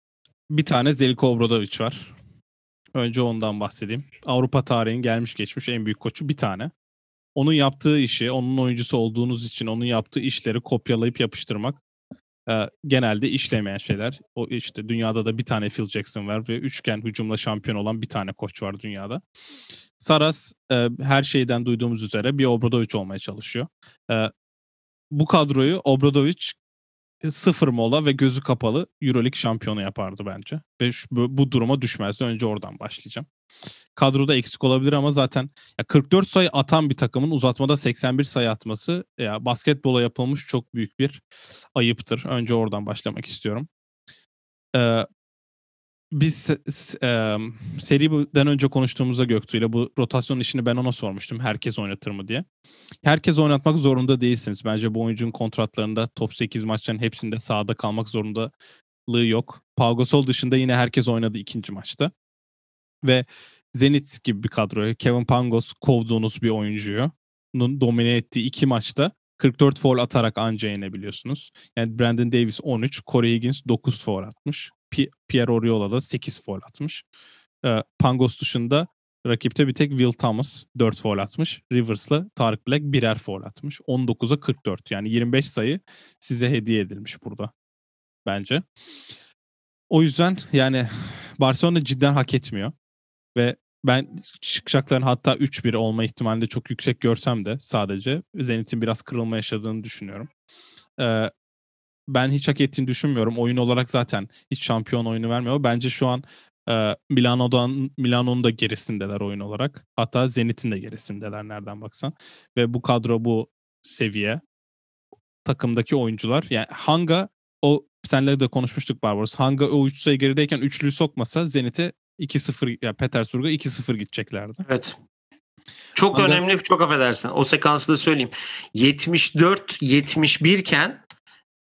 bir tane Zeljko Obradovic var. Önce ondan bahsedeyim. Avrupa tarihinin gelmiş geçmiş en büyük koçu bir tane. Onun yaptığı işi, onun oyuncusu olduğunuz için onun yaptığı işleri kopyalayıp yapıştırmak e, genelde işlemeyen şeyler. O işte dünyada da bir tane Phil Jackson var ve üçgen hücumla şampiyon olan bir tane koç var dünyada. Saras e, her şeyden duyduğumuz üzere bir Obradovic olmaya çalışıyor. E, bu kadroyu Obradovic sıfır mola ve gözü kapalı Euroleague şampiyonu yapardı bence. Ve şu, bu, duruma düşmezdi. Önce oradan başlayacağım. Kadroda eksik olabilir ama zaten ya 44 sayı atan bir takımın uzatmada 81 sayı atması ya basketbola yapılmış çok büyük bir ayıptır. Önce oradan başlamak istiyorum. Ee, biz e, seriden önce konuştuğumuzda Göktuğ'yla bu rotasyon işini ben ona sormuştum. Herkes oynatır mı diye. Herkes oynatmak zorunda değilsiniz. Bence bu oyuncunun kontratlarında top 8 maçların hepsinde sahada kalmak zorundalığı yok. Pau Gasol dışında yine herkes oynadı ikinci maçta. Ve Zenit gibi bir kadroyu Kevin Pangos kovduğunuz bir oyuncuyu domine ettiği iki maçta 44 foul atarak anca yenebiliyorsunuz. Yani Brandon Davis 13, Corey Higgins 9 foul atmış. Pi- Pierre Oriola da 8 foul atmış. Ee, Pangos dışında rakipte bir tek Will Thomas 4 foul atmış. Rivers'la Tarık Black birer foul atmış. 19'a 44 yani 25 sayı size hediye edilmiş burada bence. O yüzden yani Barcelona cidden hak etmiyor. Ve ben çıkacakların hatta 3-1 olma ihtimalini çok yüksek görsem de sadece Zenit'in biraz kırılma yaşadığını düşünüyorum. Ee, ben hiç hak ettiğini düşünmüyorum. Oyun olarak zaten hiç şampiyon oyunu vermiyor. Bence şu an Ee, Milano'dan Milano'nun da gerisindeler oyun olarak. Hatta Zenit'in de gerisindeler nereden baksan. Ve bu kadro bu seviye takımdaki oyuncular yani Hanga o senle de konuşmuştuk Barbaros. Hanga o 3 sayı gerideyken üçlüyü sokmasa Zenit'e 2-0 ya yani Petersburg'a 2-0 gideceklerdi. Evet. Çok Hanga... önemli, çok affedersin. O sekansı da söyleyeyim. 74-71 iken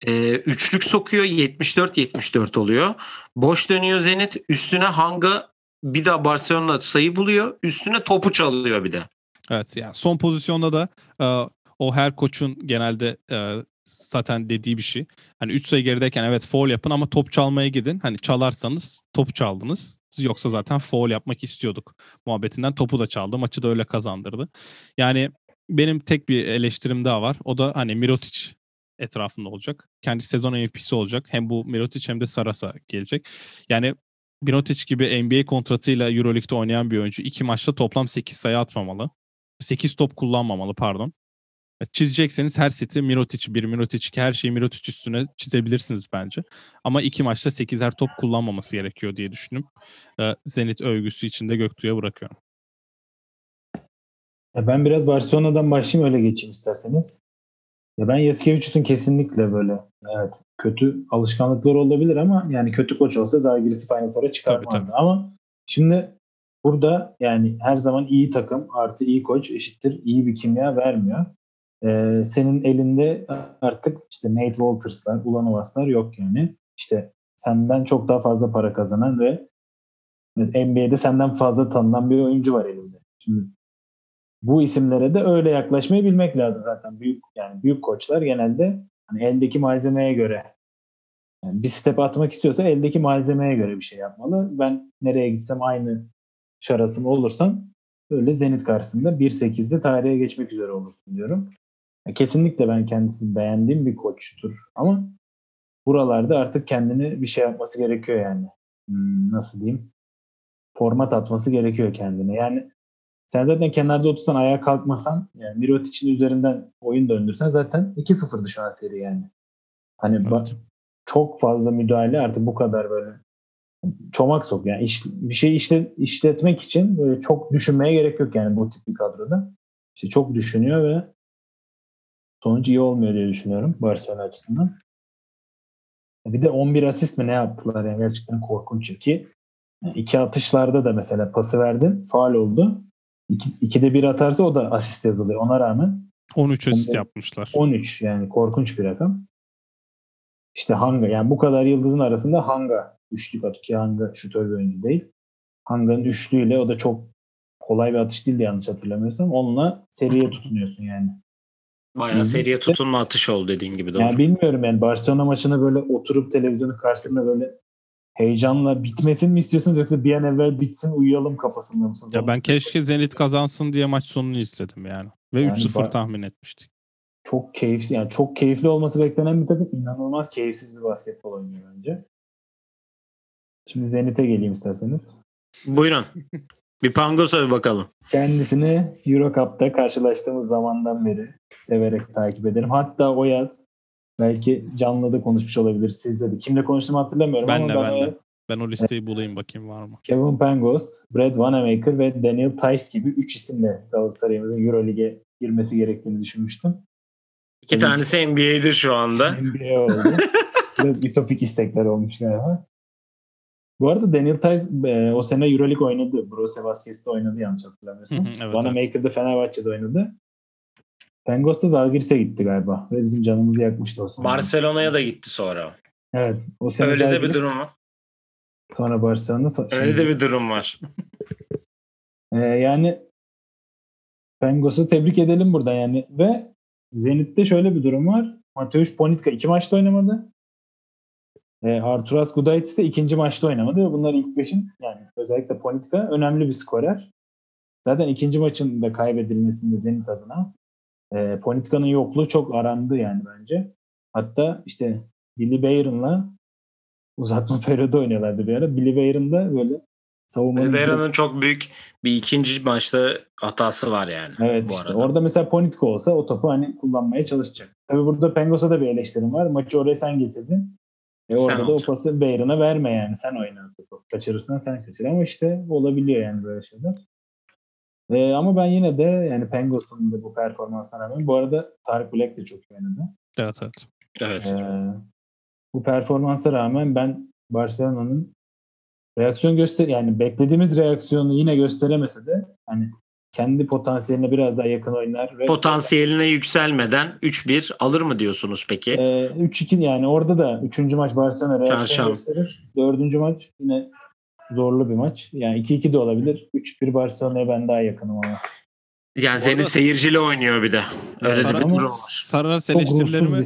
e, üçlük sokuyor 74-74 oluyor. Boş dönüyor Zenit. Üstüne Hanga bir daha Barcelona sayı buluyor. Üstüne topu çalıyor bir de. Evet yani son pozisyonda da e, o her koçun genelde e, zaten dediği bir şey. Hani 3 sayı gerideyken evet foul yapın ama top çalmaya gidin. Hani çalarsanız topu çaldınız. Yoksa zaten foul yapmak istiyorduk. Muhabbetinden topu da çaldı. Maçı da öyle kazandırdı. Yani benim tek bir eleştirim daha var. O da hani Mirotic etrafında olacak. Kendi sezon MVP'si olacak. Hem bu Mirotic hem de Sarasa gelecek. Yani Mirotic gibi NBA kontratıyla Euroleague'de oynayan bir oyuncu iki maçta toplam 8 sayı atmamalı. 8 top kullanmamalı pardon. Çizecekseniz her seti Mirotic 1, Mirotic 2 her şeyi Mirotic üstüne çizebilirsiniz bence. Ama iki maçta 8'er top kullanmaması gerekiyor diye düşünüp Zenit övgüsü içinde Göktuğ'a bırakıyorum. ben biraz Barcelona'dan başlayayım öyle geçeyim isterseniz. Ya ben Yasikevicius'un kesinlikle böyle evet kötü alışkanlıkları olabilir ama yani kötü koç olsa Zalgiris'i Final Four'a çıkarmazdı. Tabii, tabii. Ama şimdi burada yani her zaman iyi takım artı iyi koç eşittir iyi bir kimya vermiyor. Ee, senin elinde artık işte Nate Walters'lar, Ulanovas'lar yok yani. İşte senden çok daha fazla para kazanan ve NBA'de senden fazla tanınan bir oyuncu var elinde. Şimdi bu isimlere de öyle yaklaşmayı bilmek lazım zaten. Büyük yani büyük koçlar genelde hani eldeki malzemeye göre yani bir step atmak istiyorsa eldeki malzemeye göre bir şey yapmalı. Ben nereye gitsem aynı şarasım olursam öyle Zenit karşısında 1-8'de tarihe geçmek üzere olursun diyorum. Kesinlikle ben kendisi beğendiğim bir koçtur ama buralarda artık kendini bir şey yapması gerekiyor yani. Hmm, nasıl diyeyim? Format atması gerekiyor kendine. Yani sen zaten kenarda otursan ayağa kalkmasan yani Mirotic'in üzerinden oyun döndürsen zaten 2-0'dı şu an seri yani. Hani evet. bak, çok fazla müdahale artık bu kadar böyle çomak sok yani iş, bir şey işle, işletmek için böyle çok düşünmeye gerek yok yani bu tip bir kadroda. İşte çok düşünüyor ve sonuç iyi olmuyor diye düşünüyorum Barcelona açısından. Bir de 11 asist mi ne yaptılar yani gerçekten korkunç ki iki atışlarda da mesela pası verdin faal oldu. İki, ikide bir atarsa o da asist yazılıyor ona rağmen. 13 asist yapmışlar. 13 yani korkunç bir rakam. İşte Hanga yani bu kadar yıldızın arasında Hanga üçlük atıyor ki Hanga şutör bir oyuncu değil. Hanga'nın üçlüğüyle o da çok kolay bir atış değildi yanlış hatırlamıyorsam. Onunla seriye tutunuyorsun yani. Bayağı seriye tutunma atış oldu dediğin gibi doğru. Yani bilmiyorum yani Barcelona maçına böyle oturup televizyonun karşısında böyle heyecanla bitmesin mi istiyorsunuz yoksa bir an evvel bitsin uyuyalım kafasında mısınız? Ya ben keşke Zenit kazansın diye maç sonunu izledim yani. Ve yani 3-0 tahmin etmiştik. Çok keyifli yani çok keyifli olması beklenen bir takım inanılmaz keyifsiz bir basketbol oynuyor bence. Şimdi Zenit'e geleyim isterseniz. Buyurun. bir Pangos'a bir bakalım. Kendisini Euro Cup'ta karşılaştığımız zamandan beri severek takip ederim. Hatta o yaz belki canlı da konuşmuş olabilir sizde de. Kimle konuştuğumu hatırlamıyorum ben ama de, ben, ben de. Ben o listeyi bulayım bakayım var mı? Kevin Pangos, Brad Wanamaker ve Daniel Tice gibi 3 isimle Galatasaray'ımızın Euroleague'e girmesi gerektiğini düşünmüştüm. İki tanesi NBA'dir şu anda. NBA oldu. Biraz ütopik istekler olmuş galiba. Bu arada Daniel Tice e, o sene Euroleague oynadı. Brose Vazquez'de oynadı yanlış hatırlamıyorsam. evet, Wanamaker'da evet. Fenerbahçe'de oynadı. Pengos da Zalgiris'e gitti galiba. Ve bizim canımızı yakmıştı o sene. Barcelona'ya da gitti sonra. Evet. O sene Öyle Zalgiris, de bir durum var. Sonra Barcelona. So- Öyle de bir durum var. ee, yani Pengos'u tebrik edelim burada yani. Ve Zenit'te şöyle bir durum var. Mateusz Ponitka iki maçta oynamadı. E, Arturas Gudaitis de ikinci maçta oynamadı ve bunlar ilk beşin yani özellikle Ponitka önemli bir skorer. Zaten ikinci maçın da kaybedilmesinde Zenit adına e, Politka'nın yokluğu çok arandı yani bence. Hatta işte Billy Bayron'la uzatma periyodu oynuyorlardı bir ara. Billy Bayron da böyle savunmanın... Billy Bayron'un çok büyük bir ikinci maçta hatası var yani. Evet bu işte. Arada. Orada mesela Ponitka olsa o topu hani kullanmaya çalışacak. Tabii burada Pengos'a da bir eleştirim var. Maçı oraya sen getirdin. E orada sen da o pası Bayron'a verme yani. Sen oyna topu. kaçırırsan sen kaçır. Ama işte olabiliyor yani böyle şeyler. Ee, ama ben yine de yani Pengos'un da bu performansına rağmen bu arada Tarık Black de çok oynadı. Evet evet. Evet. Ee, bu performansa rağmen ben Barcelona'nın reaksiyon göster yani beklediğimiz reaksiyonu yine gösteremese de hani kendi potansiyeline biraz daha yakın oynar ve Potansiyeline yükselmeden 3-1 alır mı diyorsunuz peki? e, 3-2 yani orada da 3. maç Barcelona reaksiyon gösterir. 4. maç yine zorlu bir maç. Yani 2-2 de olabilir. 3-1 Barcelona'ya ben daha yakınım ama. Yani Zenit seyirciyle oynuyor bir de. Öyle de bir durum var. Saras eleştirilerime.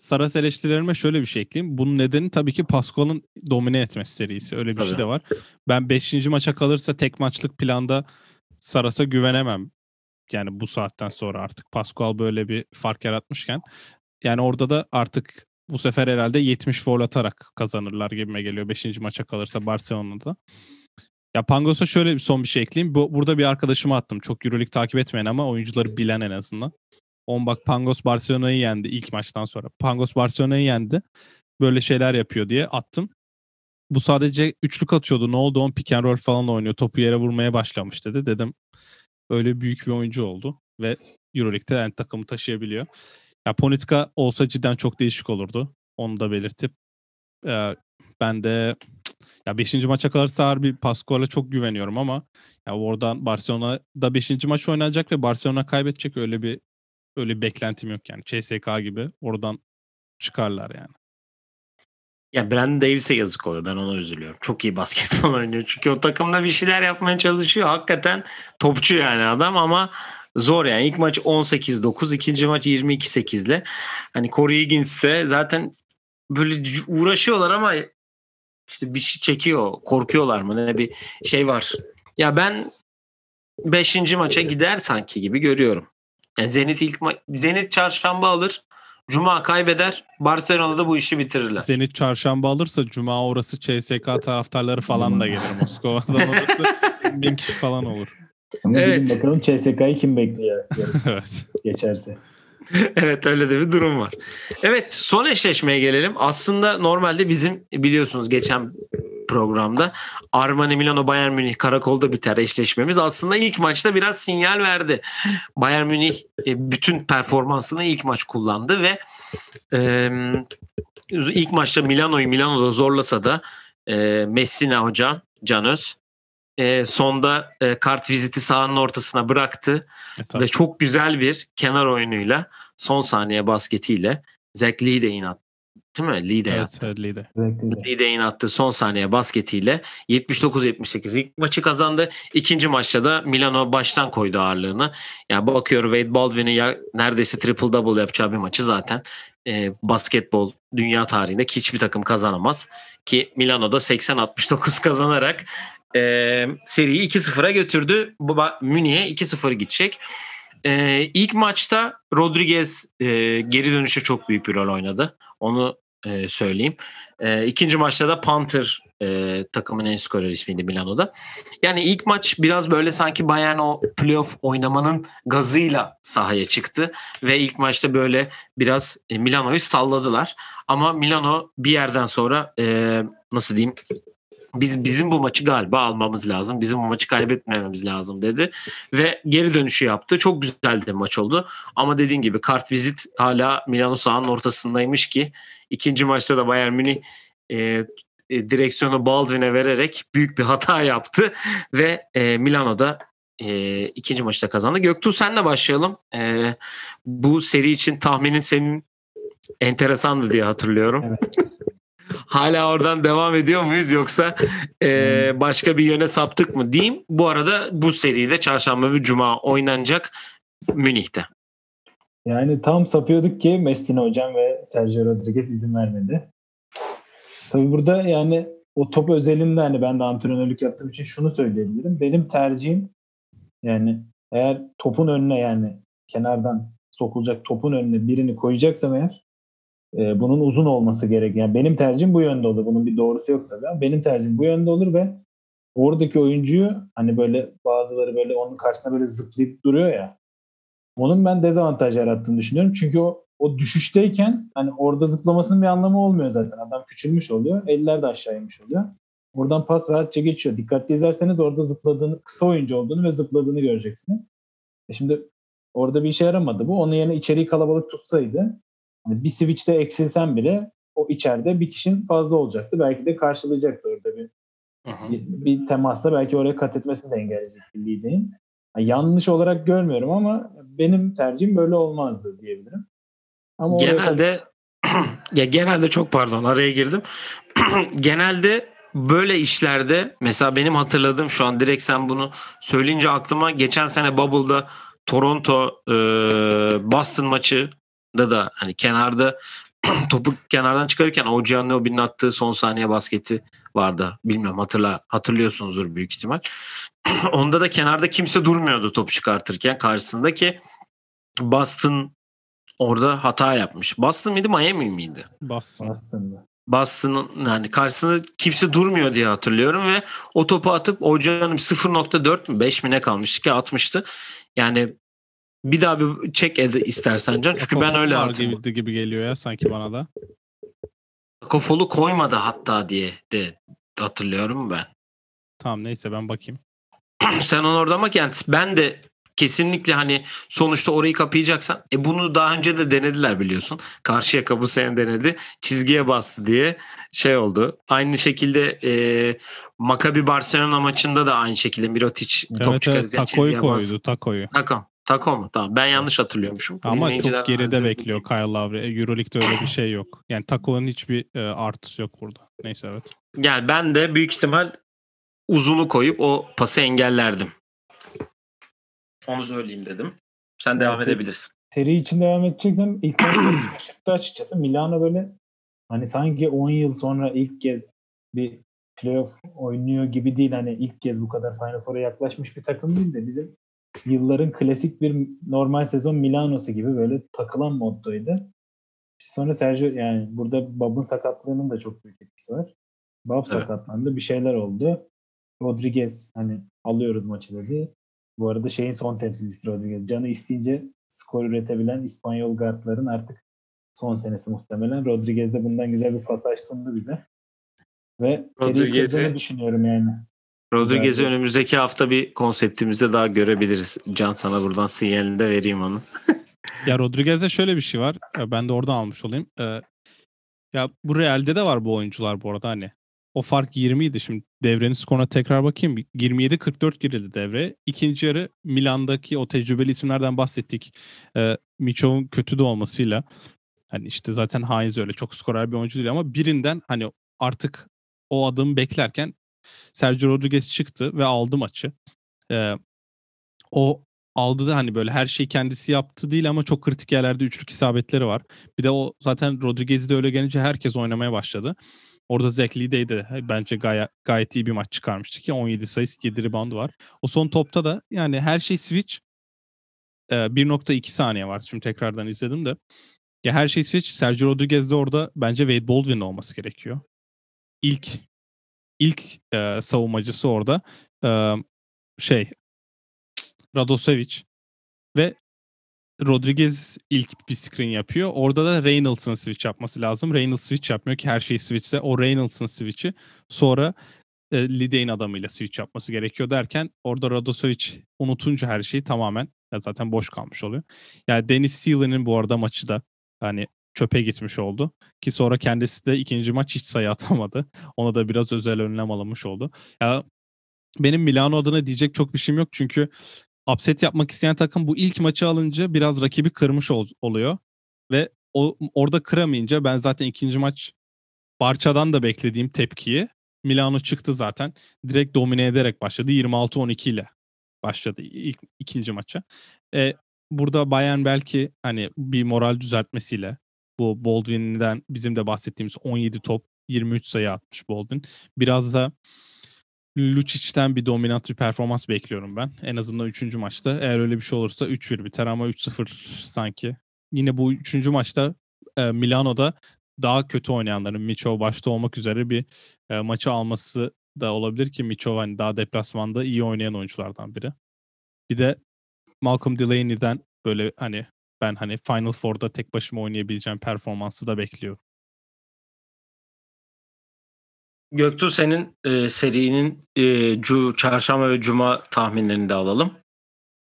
Saras eleştirilerime şöyle bir şey ekleyeyim. Bunun nedeni tabii ki Pascual'ın domine etmesi serisi. Öyle bir Tabii. şey de var. Ben 5. maça kalırsa tek maçlık planda Saras'a güvenemem. Yani bu saatten sonra artık Pascual böyle bir fark yaratmışken. Yani orada da artık bu sefer herhalde 70 foul atarak kazanırlar gibime geliyor 5. maça kalırsa Barcelona'da. Ya Pangos'a şöyle bir son bir şey ekleyeyim. Bu, burada bir arkadaşıma attım. Çok Euroleague takip etmeyen ama oyuncuları bilen en azından. On bak Pangos Barcelona'yı yendi ilk maçtan sonra. Pangos Barcelona'yı yendi. Böyle şeyler yapıyor diye attım. Bu sadece üçlük atıyordu. Ne oldu? On pick and roll falan oynuyor. Topu yere vurmaya başlamış dedi. Dedim öyle büyük bir oyuncu oldu. Ve Euroleague'de yani takımı taşıyabiliyor. Ya Ponitka olsa cidden çok değişik olurdu. Onu da belirtip. Ee, ben de ya 5. maça kalırsa harbi Pascual'a çok güveniyorum ama ya oradan Barcelona'da 5. maç oynanacak ve Barcelona kaybedecek öyle bir öyle bir beklentim yok yani. CSK gibi oradan çıkarlar yani. Ya Brandon Davis'e yazık oluyor. Ben ona üzülüyorum. Çok iyi basketbol oynuyor. Çünkü o takımda bir şeyler yapmaya çalışıyor. Hakikaten topçu yani adam ama zor yani. İlk maç 18-9, ikinci maç 22-8 ile. Hani Corey Higgins de zaten böyle uğraşıyorlar ama işte bir şey çekiyor. Korkuyorlar mı? Ne bir şey var. Ya ben 5. maça gider sanki gibi görüyorum. Yani Zenit ilk ma- Zenit çarşamba alır. Cuma kaybeder. Barcelona'da bu işi bitirirler. Zenit çarşamba alırsa Cuma orası CSK taraftarları falan da gelir Moskova'dan orası bin kişi falan olur. Ama Evet. bakalım CSK'yı kim bekliyor evet. geçerse. evet öyle de bir durum var. Evet son eşleşmeye gelelim. Aslında normalde bizim biliyorsunuz geçen programda Armani Milano Bayern Münih karakolda biter eşleşmemiz. Aslında ilk maçta biraz sinyal verdi. Bayern Münih e, bütün performansını ilk maç kullandı ve e, ilk maçta Milano'yu Milano'da zorlasa da e, Messina hocam Can Öz e, sonda e, kart viziti sahanın ortasına bıraktı. E, tabii. Ve çok güzel bir kenar oyunuyla son saniye basketiyle Lee de inat. Değil mi? Lee de Evet, yaptı. evet, Lee'de. Zevkli. Lee de inattığı son saniye basketiyle 79-78 ilk maçı kazandı. İkinci maçta da Milano baştan koydu ağırlığını. Yani bakıyorum Wade Baldwin'in ya neredeyse triple double yapacağı bir maçı zaten e, basketbol dünya tarihinde ki hiçbir takım kazanamaz. Ki Milano'da 80-69 kazanarak e, seriyi 2-0'a götürdü. Münih'e 2-0 gidecek. E, ilk maçta Rodriguez e, geri dönüşü çok büyük bir rol oynadı. Onu e, söyleyeyim. E, ikinci maçta da Panther e, takımın en skorer ismiydi Milano'da. Yani ilk maç biraz böyle sanki Bayern o playoff oynamanın gazıyla sahaya çıktı ve ilk maçta böyle biraz e, Milano'yu salladılar. Ama Milano bir yerden sonra e, nasıl diyeyim biz bizim bu maçı galiba almamız lazım. Bizim bu maçı kaybetmememiz lazım dedi ve geri dönüşü yaptı. Çok güzel de maç oldu. Ama dediğin gibi kart vizit hala Milano sahanın ortasındaymış ki ikinci maçta da Bayern Münih e, e, direksiyonu Baldwin'e vererek büyük bir hata yaptı ve e, Milano'da e, ikinci maçta kazandı. Göktuğ senle başlayalım. E, bu seri için tahminin senin enteresandı diye hatırlıyorum. Evet. Hala oradan devam ediyor muyuz yoksa e, başka bir yöne saptık mı diyeyim. Bu arada bu seride çarşamba ve cuma oynanacak Münih'te. Yani tam sapıyorduk ki Messina hocam ve Sergio Rodriguez izin vermedi. Tabii burada yani o top özelinde hani ben de antrenörlük yaptığım için şunu söyleyebilirim. Benim tercihim yani eğer topun önüne yani kenardan sokulacak topun önüne birini koyacaksam eğer e, bunun uzun olması gerek. Yani benim tercihim bu yönde olur. Bunun bir doğrusu yok tabii ama benim tercihim bu yönde olur ve oradaki oyuncuyu hani böyle bazıları böyle onun karşısına böyle zıplayıp duruyor ya onun ben dezavantaj yarattığını düşünüyorum. Çünkü o o düşüşteyken hani orada zıplamasının bir anlamı olmuyor zaten. Adam küçülmüş oluyor. Eller de aşağı inmiş oluyor. Oradan pas rahatça geçiyor. Dikkatli izlerseniz orada zıpladığını, kısa oyuncu olduğunu ve zıpladığını göreceksiniz. E şimdi orada bir işe yaramadı bu. Onun yerine içeriği kalabalık tutsaydı hani bir switch'te eksilsen bile o içeride bir kişinin fazla olacaktı. Belki de karşılayacaktı orada bir bir, bir temasla belki oraya kat etmesini de engelleyecek Lide'in. Yani yanlış olarak görmüyorum ama benim tercihim böyle olmazdı diyebilirim. Ama genelde ya genelde çok pardon araya girdim. genelde böyle işlerde mesela benim hatırladığım şu an direkt sen bunu söyleyince aklıma geçen sene Bubble'da Toronto e, Boston maçı da da hani kenarda topu kenardan çıkarırken OG Anunoby'nin attığı son saniye basketi vardı. Bilmiyorum hatırla hatırlıyorsunuzdur büyük ihtimal. Onda da kenarda kimse durmuyordu top çıkartırken karşısında ki Boston orada hata yapmış. Boston mıydı Miami miydi? Boston. Boston'da. Boston'ın yani karşısında kimse durmuyor diye hatırlıyorum ve o topu atıp Hoca'nın 0.4 mü 5 mi ne kalmıştı ki atmıştı. Yani bir daha bir çek ed istersen Can. Çünkü ben öyle hatırlıyorum. Gibi, gibi geliyor ya sanki bana da. Kofolu koymadı hatta diye de hatırlıyorum ben. Tamam neyse ben bakayım. Sen onu orada bak yani ben de kesinlikle hani sonuçta orayı kapayacaksan e bunu daha önce de denediler biliyorsun. Karşıyaka bu sene denedi. Çizgiye bastı diye şey oldu. Aynı şekilde e, Maccabi Barcelona maçında da aynı şekilde Mirotic evet, top çıkarırken evet, çizgiye koydu, bastı. Takoyu. Tako. Tako mu? Tamam. Ben yanlış hatırlıyormuşum. Ama çok geride bekliyor Kyle Lowry. E, Euroleague'de öyle bir şey yok. Yani Tako'nun hiçbir e, artısı yok burada. Neyse evet. Yani ben de büyük ihtimal uzunu koyup o pası engellerdim. Onu söyleyeyim dedim. Sen devam yani edebilirsin. Seri için devam edeceksem ilk şaşırttı açıkçası. Milano böyle hani sanki 10 yıl sonra ilk kez bir playoff oynuyor gibi değil. Hani ilk kez bu kadar Final Four'a yaklaşmış bir takım değil de bizim yılların klasik bir normal sezon Milano'su gibi böyle takılan moddaydı. Sonra Sergio yani burada Bab'ın sakatlığının da çok büyük etkisi var. Bab evet. sakatlandı. Bir şeyler oldu. Rodriguez hani alıyoruz maçı dedi. Bu arada şeyin son temsilcisi Rodriguez. Canı isteyince skor üretebilen İspanyol guardların artık son senesi muhtemelen. Rodriguez de bundan güzel bir pasaj sundu bize. Ve seri kırdığını düşünüyorum yani. Rodriguez'i önümüzdeki hafta bir konseptimizde daha görebiliriz. Can sana buradan sinyalini de vereyim onu. ya Rodriguez'de şöyle bir şey var. Ben de oradan almış olayım. Ee, ya bu Real'de de var bu oyuncular bu arada hani. O fark 20 idi. Şimdi devrenin skoruna tekrar bakayım. 27-44 girildi devre. İkinci yarı Milan'daki o tecrübeli isimlerden bahsettik. Ee, Miçov'un kötü de olmasıyla hani işte zaten Heinz öyle çok skorer bir oyuncu değil ama birinden hani artık o adım beklerken Sergio Rodriguez çıktı ve aldı maçı. Ee, o aldı da hani böyle her şeyi kendisi yaptı değil ama çok kritik yerlerde üçlük isabetleri var. Bir de o zaten Rodriguez'i de öyle gelince herkes oynamaya başladı. Orada Zach Lee'de de bence gayet, gayet iyi bir maç çıkarmıştı ki 17 sayı 7 rebound var. O son topta da yani her şey switch. Ee, 1.2 saniye var. Şimdi tekrardan izledim de. Ya her şey switch. Sergio Rodriguez de orada bence Wade Baldwin olması gerekiyor. İlk ilk e, savunmacısı orada e, şey Radosevic ve Rodriguez ilk bir screen yapıyor. Orada da Reynolds'ın switch yapması lazım. Reynolds switch yapmıyor ki her şey switchse o Reynolds'ın switch'i sonra e, Lidey'in adamıyla switch yapması gerekiyor derken orada Radosevic unutunca her şeyi tamamen ya zaten boş kalmış oluyor. Yani Dennis Sealan'ın bu arada maçı da hani çöpe gitmiş oldu. Ki sonra kendisi de ikinci maç hiç sayı atamadı. Ona da biraz özel önlem alınmış oldu. Ya benim Milano adına diyecek çok bir şeyim yok çünkü upset yapmak isteyen takım bu ilk maçı alınca biraz rakibi kırmış ol, oluyor. Ve o, orada kıramayınca ben zaten ikinci maç Barça'dan da beklediğim tepkiyi Milano çıktı zaten. Direkt domine ederek başladı. 26-12 ile başladı ilk ikinci maça. E, burada Bayern belki hani bir moral düzeltmesiyle bu Baldwin'den bizim de bahsettiğimiz 17 top 23 sayı atmış Baldwin. Biraz da Lucic'ten bir dominant bir performans bekliyorum ben. En azından 3. maçta. Eğer öyle bir şey olursa 3-1 biter ama 3-0 sanki. Yine bu 3. maçta e, Milano'da daha kötü oynayanların Micho başta olmak üzere bir e, maçı alması da olabilir ki Micho hani daha deplasmanda iyi oynayan oyunculardan biri. Bir de Malcolm Delaney'den böyle hani ben hani Final Four'da tek başıma oynayabileceğim performansı da bekliyorum. Göktuğ senin e, serinin e, cu, çarşamba ve cuma tahminlerini de alalım.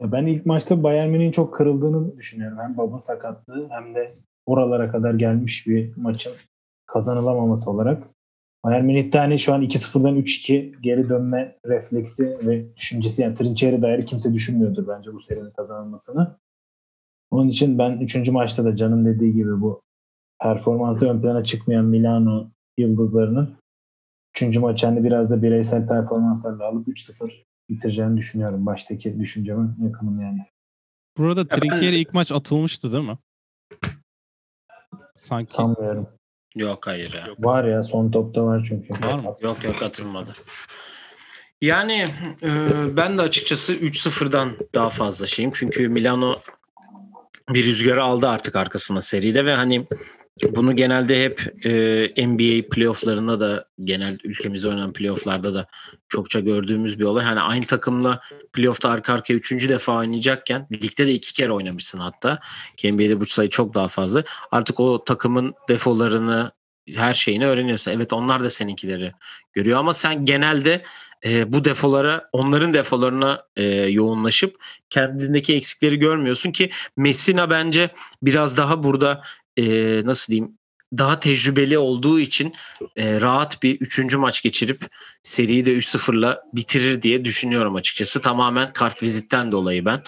Ya ben ilk maçta Bayern Münih'in çok kırıldığını düşünüyorum. Hem baba sakatlığı hem de oralara kadar gelmiş bir maçın kazanılamaması olarak. Bayern Münih'te hani şu an 2-0'dan 3-2 geri dönme refleksi ve düşüncesi yani Trinçer'e dair kimse düşünmüyordur bence bu serinin kazanılmasını. Onun için ben 3. maçta da Can'ın dediği gibi bu performansı ön plana çıkmayan Milano yıldızlarının 3. maç hani biraz da bireysel performanslarla alıp 3-0 bitireceğini düşünüyorum. Baştaki düşünceme yakınım yani. Burada Trinkieri ilk maç atılmıştı değil mi? Sanki. Sanmıyorum. Yok hayır ya. Var ya son topta var çünkü. Var mı? Yok yok atılmadı. Yani e, ben de açıkçası 3-0'dan daha fazla şeyim. Çünkü Milano bir rüzgarı aldı artık arkasına seride ve hani bunu genelde hep e, NBA playofflarında da genel ülkemizde oynanan playofflarda da çokça gördüğümüz bir olay. Hani aynı takımla playoff'ta arka arkaya üçüncü defa oynayacakken ligde de iki kere oynamışsın hatta. Ki NBA'de bu sayı çok daha fazla. Artık o takımın defolarını her şeyini öğreniyorsun. Evet onlar da seninkileri görüyor ama sen genelde e, bu defolara onların defolarına e, yoğunlaşıp kendindeki eksikleri görmüyorsun ki Messina bence biraz daha burada e, nasıl diyeyim daha tecrübeli olduğu için e, rahat bir üçüncü maç geçirip seriyi de 3-0'la bitirir diye düşünüyorum açıkçası. Tamamen kart vizitten dolayı ben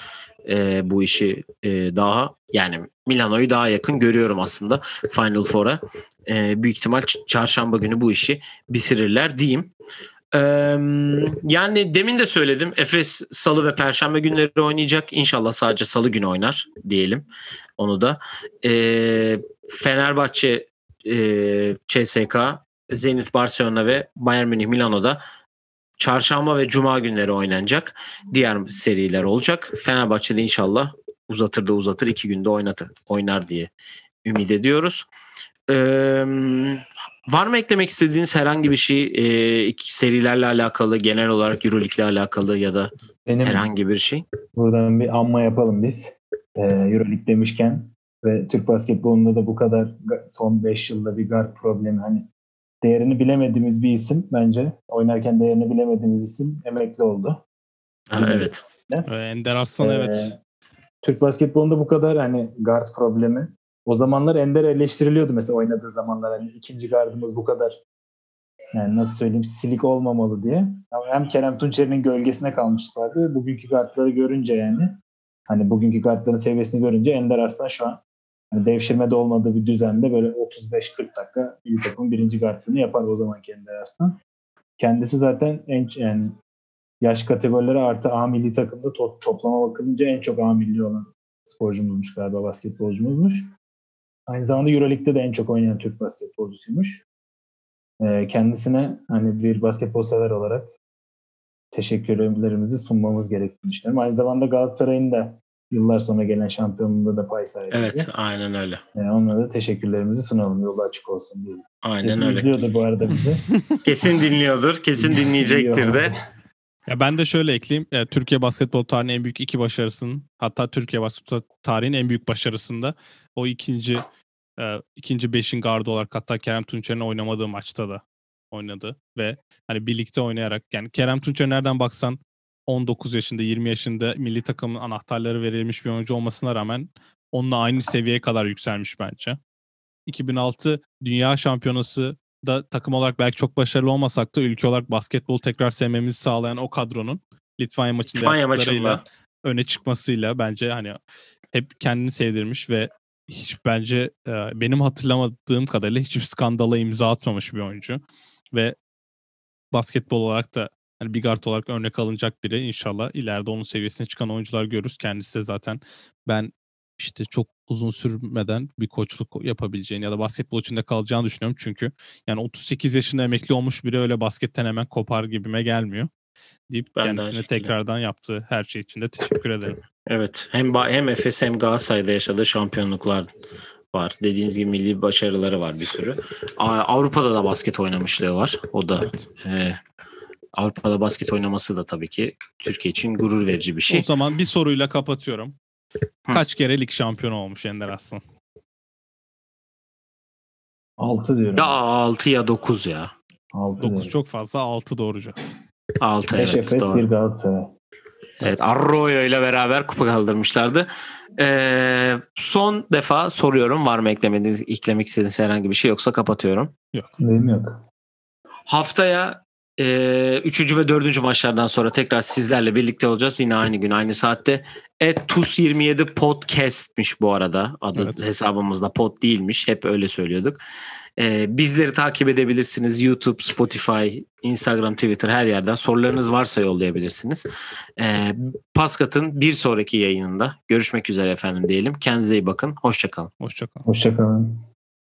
e, bu işi e, daha yani Milano'yu daha yakın görüyorum aslında Final Four'a. E, büyük ihtimal çarşamba günü bu işi bitirirler diyeyim. Yani demin de söyledim. Efes salı ve perşembe günleri oynayacak. İnşallah sadece salı günü oynar diyelim. Onu da. Ee, Fenerbahçe, e, Zenit Barcelona ve Bayern Münih Milano'da çarşamba ve cuma günleri oynanacak. Diğer seriler olacak. Fenerbahçe'de inşallah uzatır da uzatır iki günde oynatır, oynar diye ümit ediyoruz. Ee, Var mı eklemek istediğiniz herhangi bir şey e, serilerle alakalı, genel olarak Euroleague ile alakalı ya da Benim herhangi bir şey? Buradan bir anma yapalım biz. E, Euroleague demişken ve Türk basketbolunda da bu kadar son 5 yılda bir guard problemi hani değerini bilemediğimiz bir isim bence. Oynarken değerini bilemediğimiz isim emekli oldu. Ha, evet. Ender Aslan ee, evet. Türk basketbolunda bu kadar hani guard problemi o zamanlar Ender eleştiriliyordu mesela oynadığı zamanlar. Hani ikinci gardımız bu kadar yani nasıl söyleyeyim silik olmamalı diye. Ama hem Kerem Tunçer'in gölgesine kalmışlardı. Bugünkü kartları görünce yani hani bugünkü kartların seviyesini görünce Ender Arslan şu an yani devşirmede olmadığı bir düzende böyle 35-40 dakika bir takım birinci kartını yapar o zaman Ender Arslan. Kendisi zaten en yani yaş kategorileri artı A milli takımda to- toplama bakılınca en çok A milli olan sporcumuzmuş galiba basketbolcumuzmuş. Aynı zamanda Euroleague'de de en çok oynayan Türk basketbolcusuymuş. E, kendisine hani bir basketbol sever olarak teşekkürlerimizi sunmamız gerektiğini düşünüyorum. Aynı zamanda Galatasaray'ın da yıllar sonra gelen şampiyonluğunda da pay sahibi. Evet, aynen öyle. Yani onlara da teşekkürlerimizi sunalım. Yolu açık olsun diye. Aynen kesin öyle. izliyordur bu arada bizi. kesin dinliyordur. Kesin dinleyecektir de. Ya ben de şöyle ekleyeyim. E, Türkiye basketbol tarihinin en büyük iki başarısının hatta Türkiye basketbol tarihinin en büyük başarısında o ikinci e, ikinci beşin gardı olarak hatta Kerem Tunçer'in oynamadığı maçta da oynadı ve hani birlikte oynayarak yani Kerem Tunçer nereden baksan 19 yaşında 20 yaşında milli takımın anahtarları verilmiş bir oyuncu olmasına rağmen onunla aynı seviyeye kadar yükselmiş bence. 2006 Dünya Şampiyonası da takım olarak belki çok başarılı olmasak da ülke olarak basketbol tekrar sevmemizi sağlayan o kadronun Litvanya maçında Litvanya maçında. öne çıkmasıyla bence hani hep kendini sevdirmiş ve hiç bence e, benim hatırlamadığım kadarıyla hiçbir skandala imza atmamış bir oyuncu ve basketbol olarak da hani bir guard olarak örnek alınacak biri. İnşallah ileride onun seviyesine çıkan oyuncular görürüz. Kendisi de zaten ben işte çok uzun sürmeden bir koçluk yapabileceğini ya da basketbol içinde kalacağını düşünüyorum. Çünkü yani 38 yaşında emekli olmuş biri öyle basketten hemen kopar gibime gelmiyor. Deyip ben kendisine tekrardan yaptığı her şey için de teşekkür ederim. Evet. Hem hem Efes hem Galatasaray'da yaşadığı şampiyonluklar var. Dediğiniz gibi milli başarıları var bir sürü. Avrupa'da da basket oynamışlığı var. O da evet. e, Avrupa'da basket oynaması da tabii ki Türkiye için gurur verici bir şey. O zaman bir soruyla kapatıyorum. Kaç kere lig şampiyonu olmuş Ender Aslan? 6 diyorum. Ya 6 ya 9 ya. 6 9 çok fazla 6 doğru cevap. 6 5 evet Efes, doğru. 1 Galatasaray. Evet Arroyo ile beraber kupa kaldırmışlardı. Ee, son defa soruyorum var mı eklemediğiniz, eklemek istediğiniz herhangi bir şey yoksa kapatıyorum. Benim yok. Haftaya e, üçüncü ve dördüncü maçlardan sonra tekrar sizlerle birlikte olacağız. Yine aynı gün aynı saatte. Et 27 podcast'miş bu arada. Adı Evet. hesabımızda pod değilmiş. Hep öyle söylüyorduk. E, bizleri takip edebilirsiniz. YouTube, Spotify, Instagram, Twitter her yerden. Sorularınız varsa yollayabilirsiniz. E, Paskat'ın bir sonraki yayınında görüşmek üzere efendim diyelim. Kendinize iyi bakın. Hoşçakalın. Hoşçakalın. Hoşçakalın.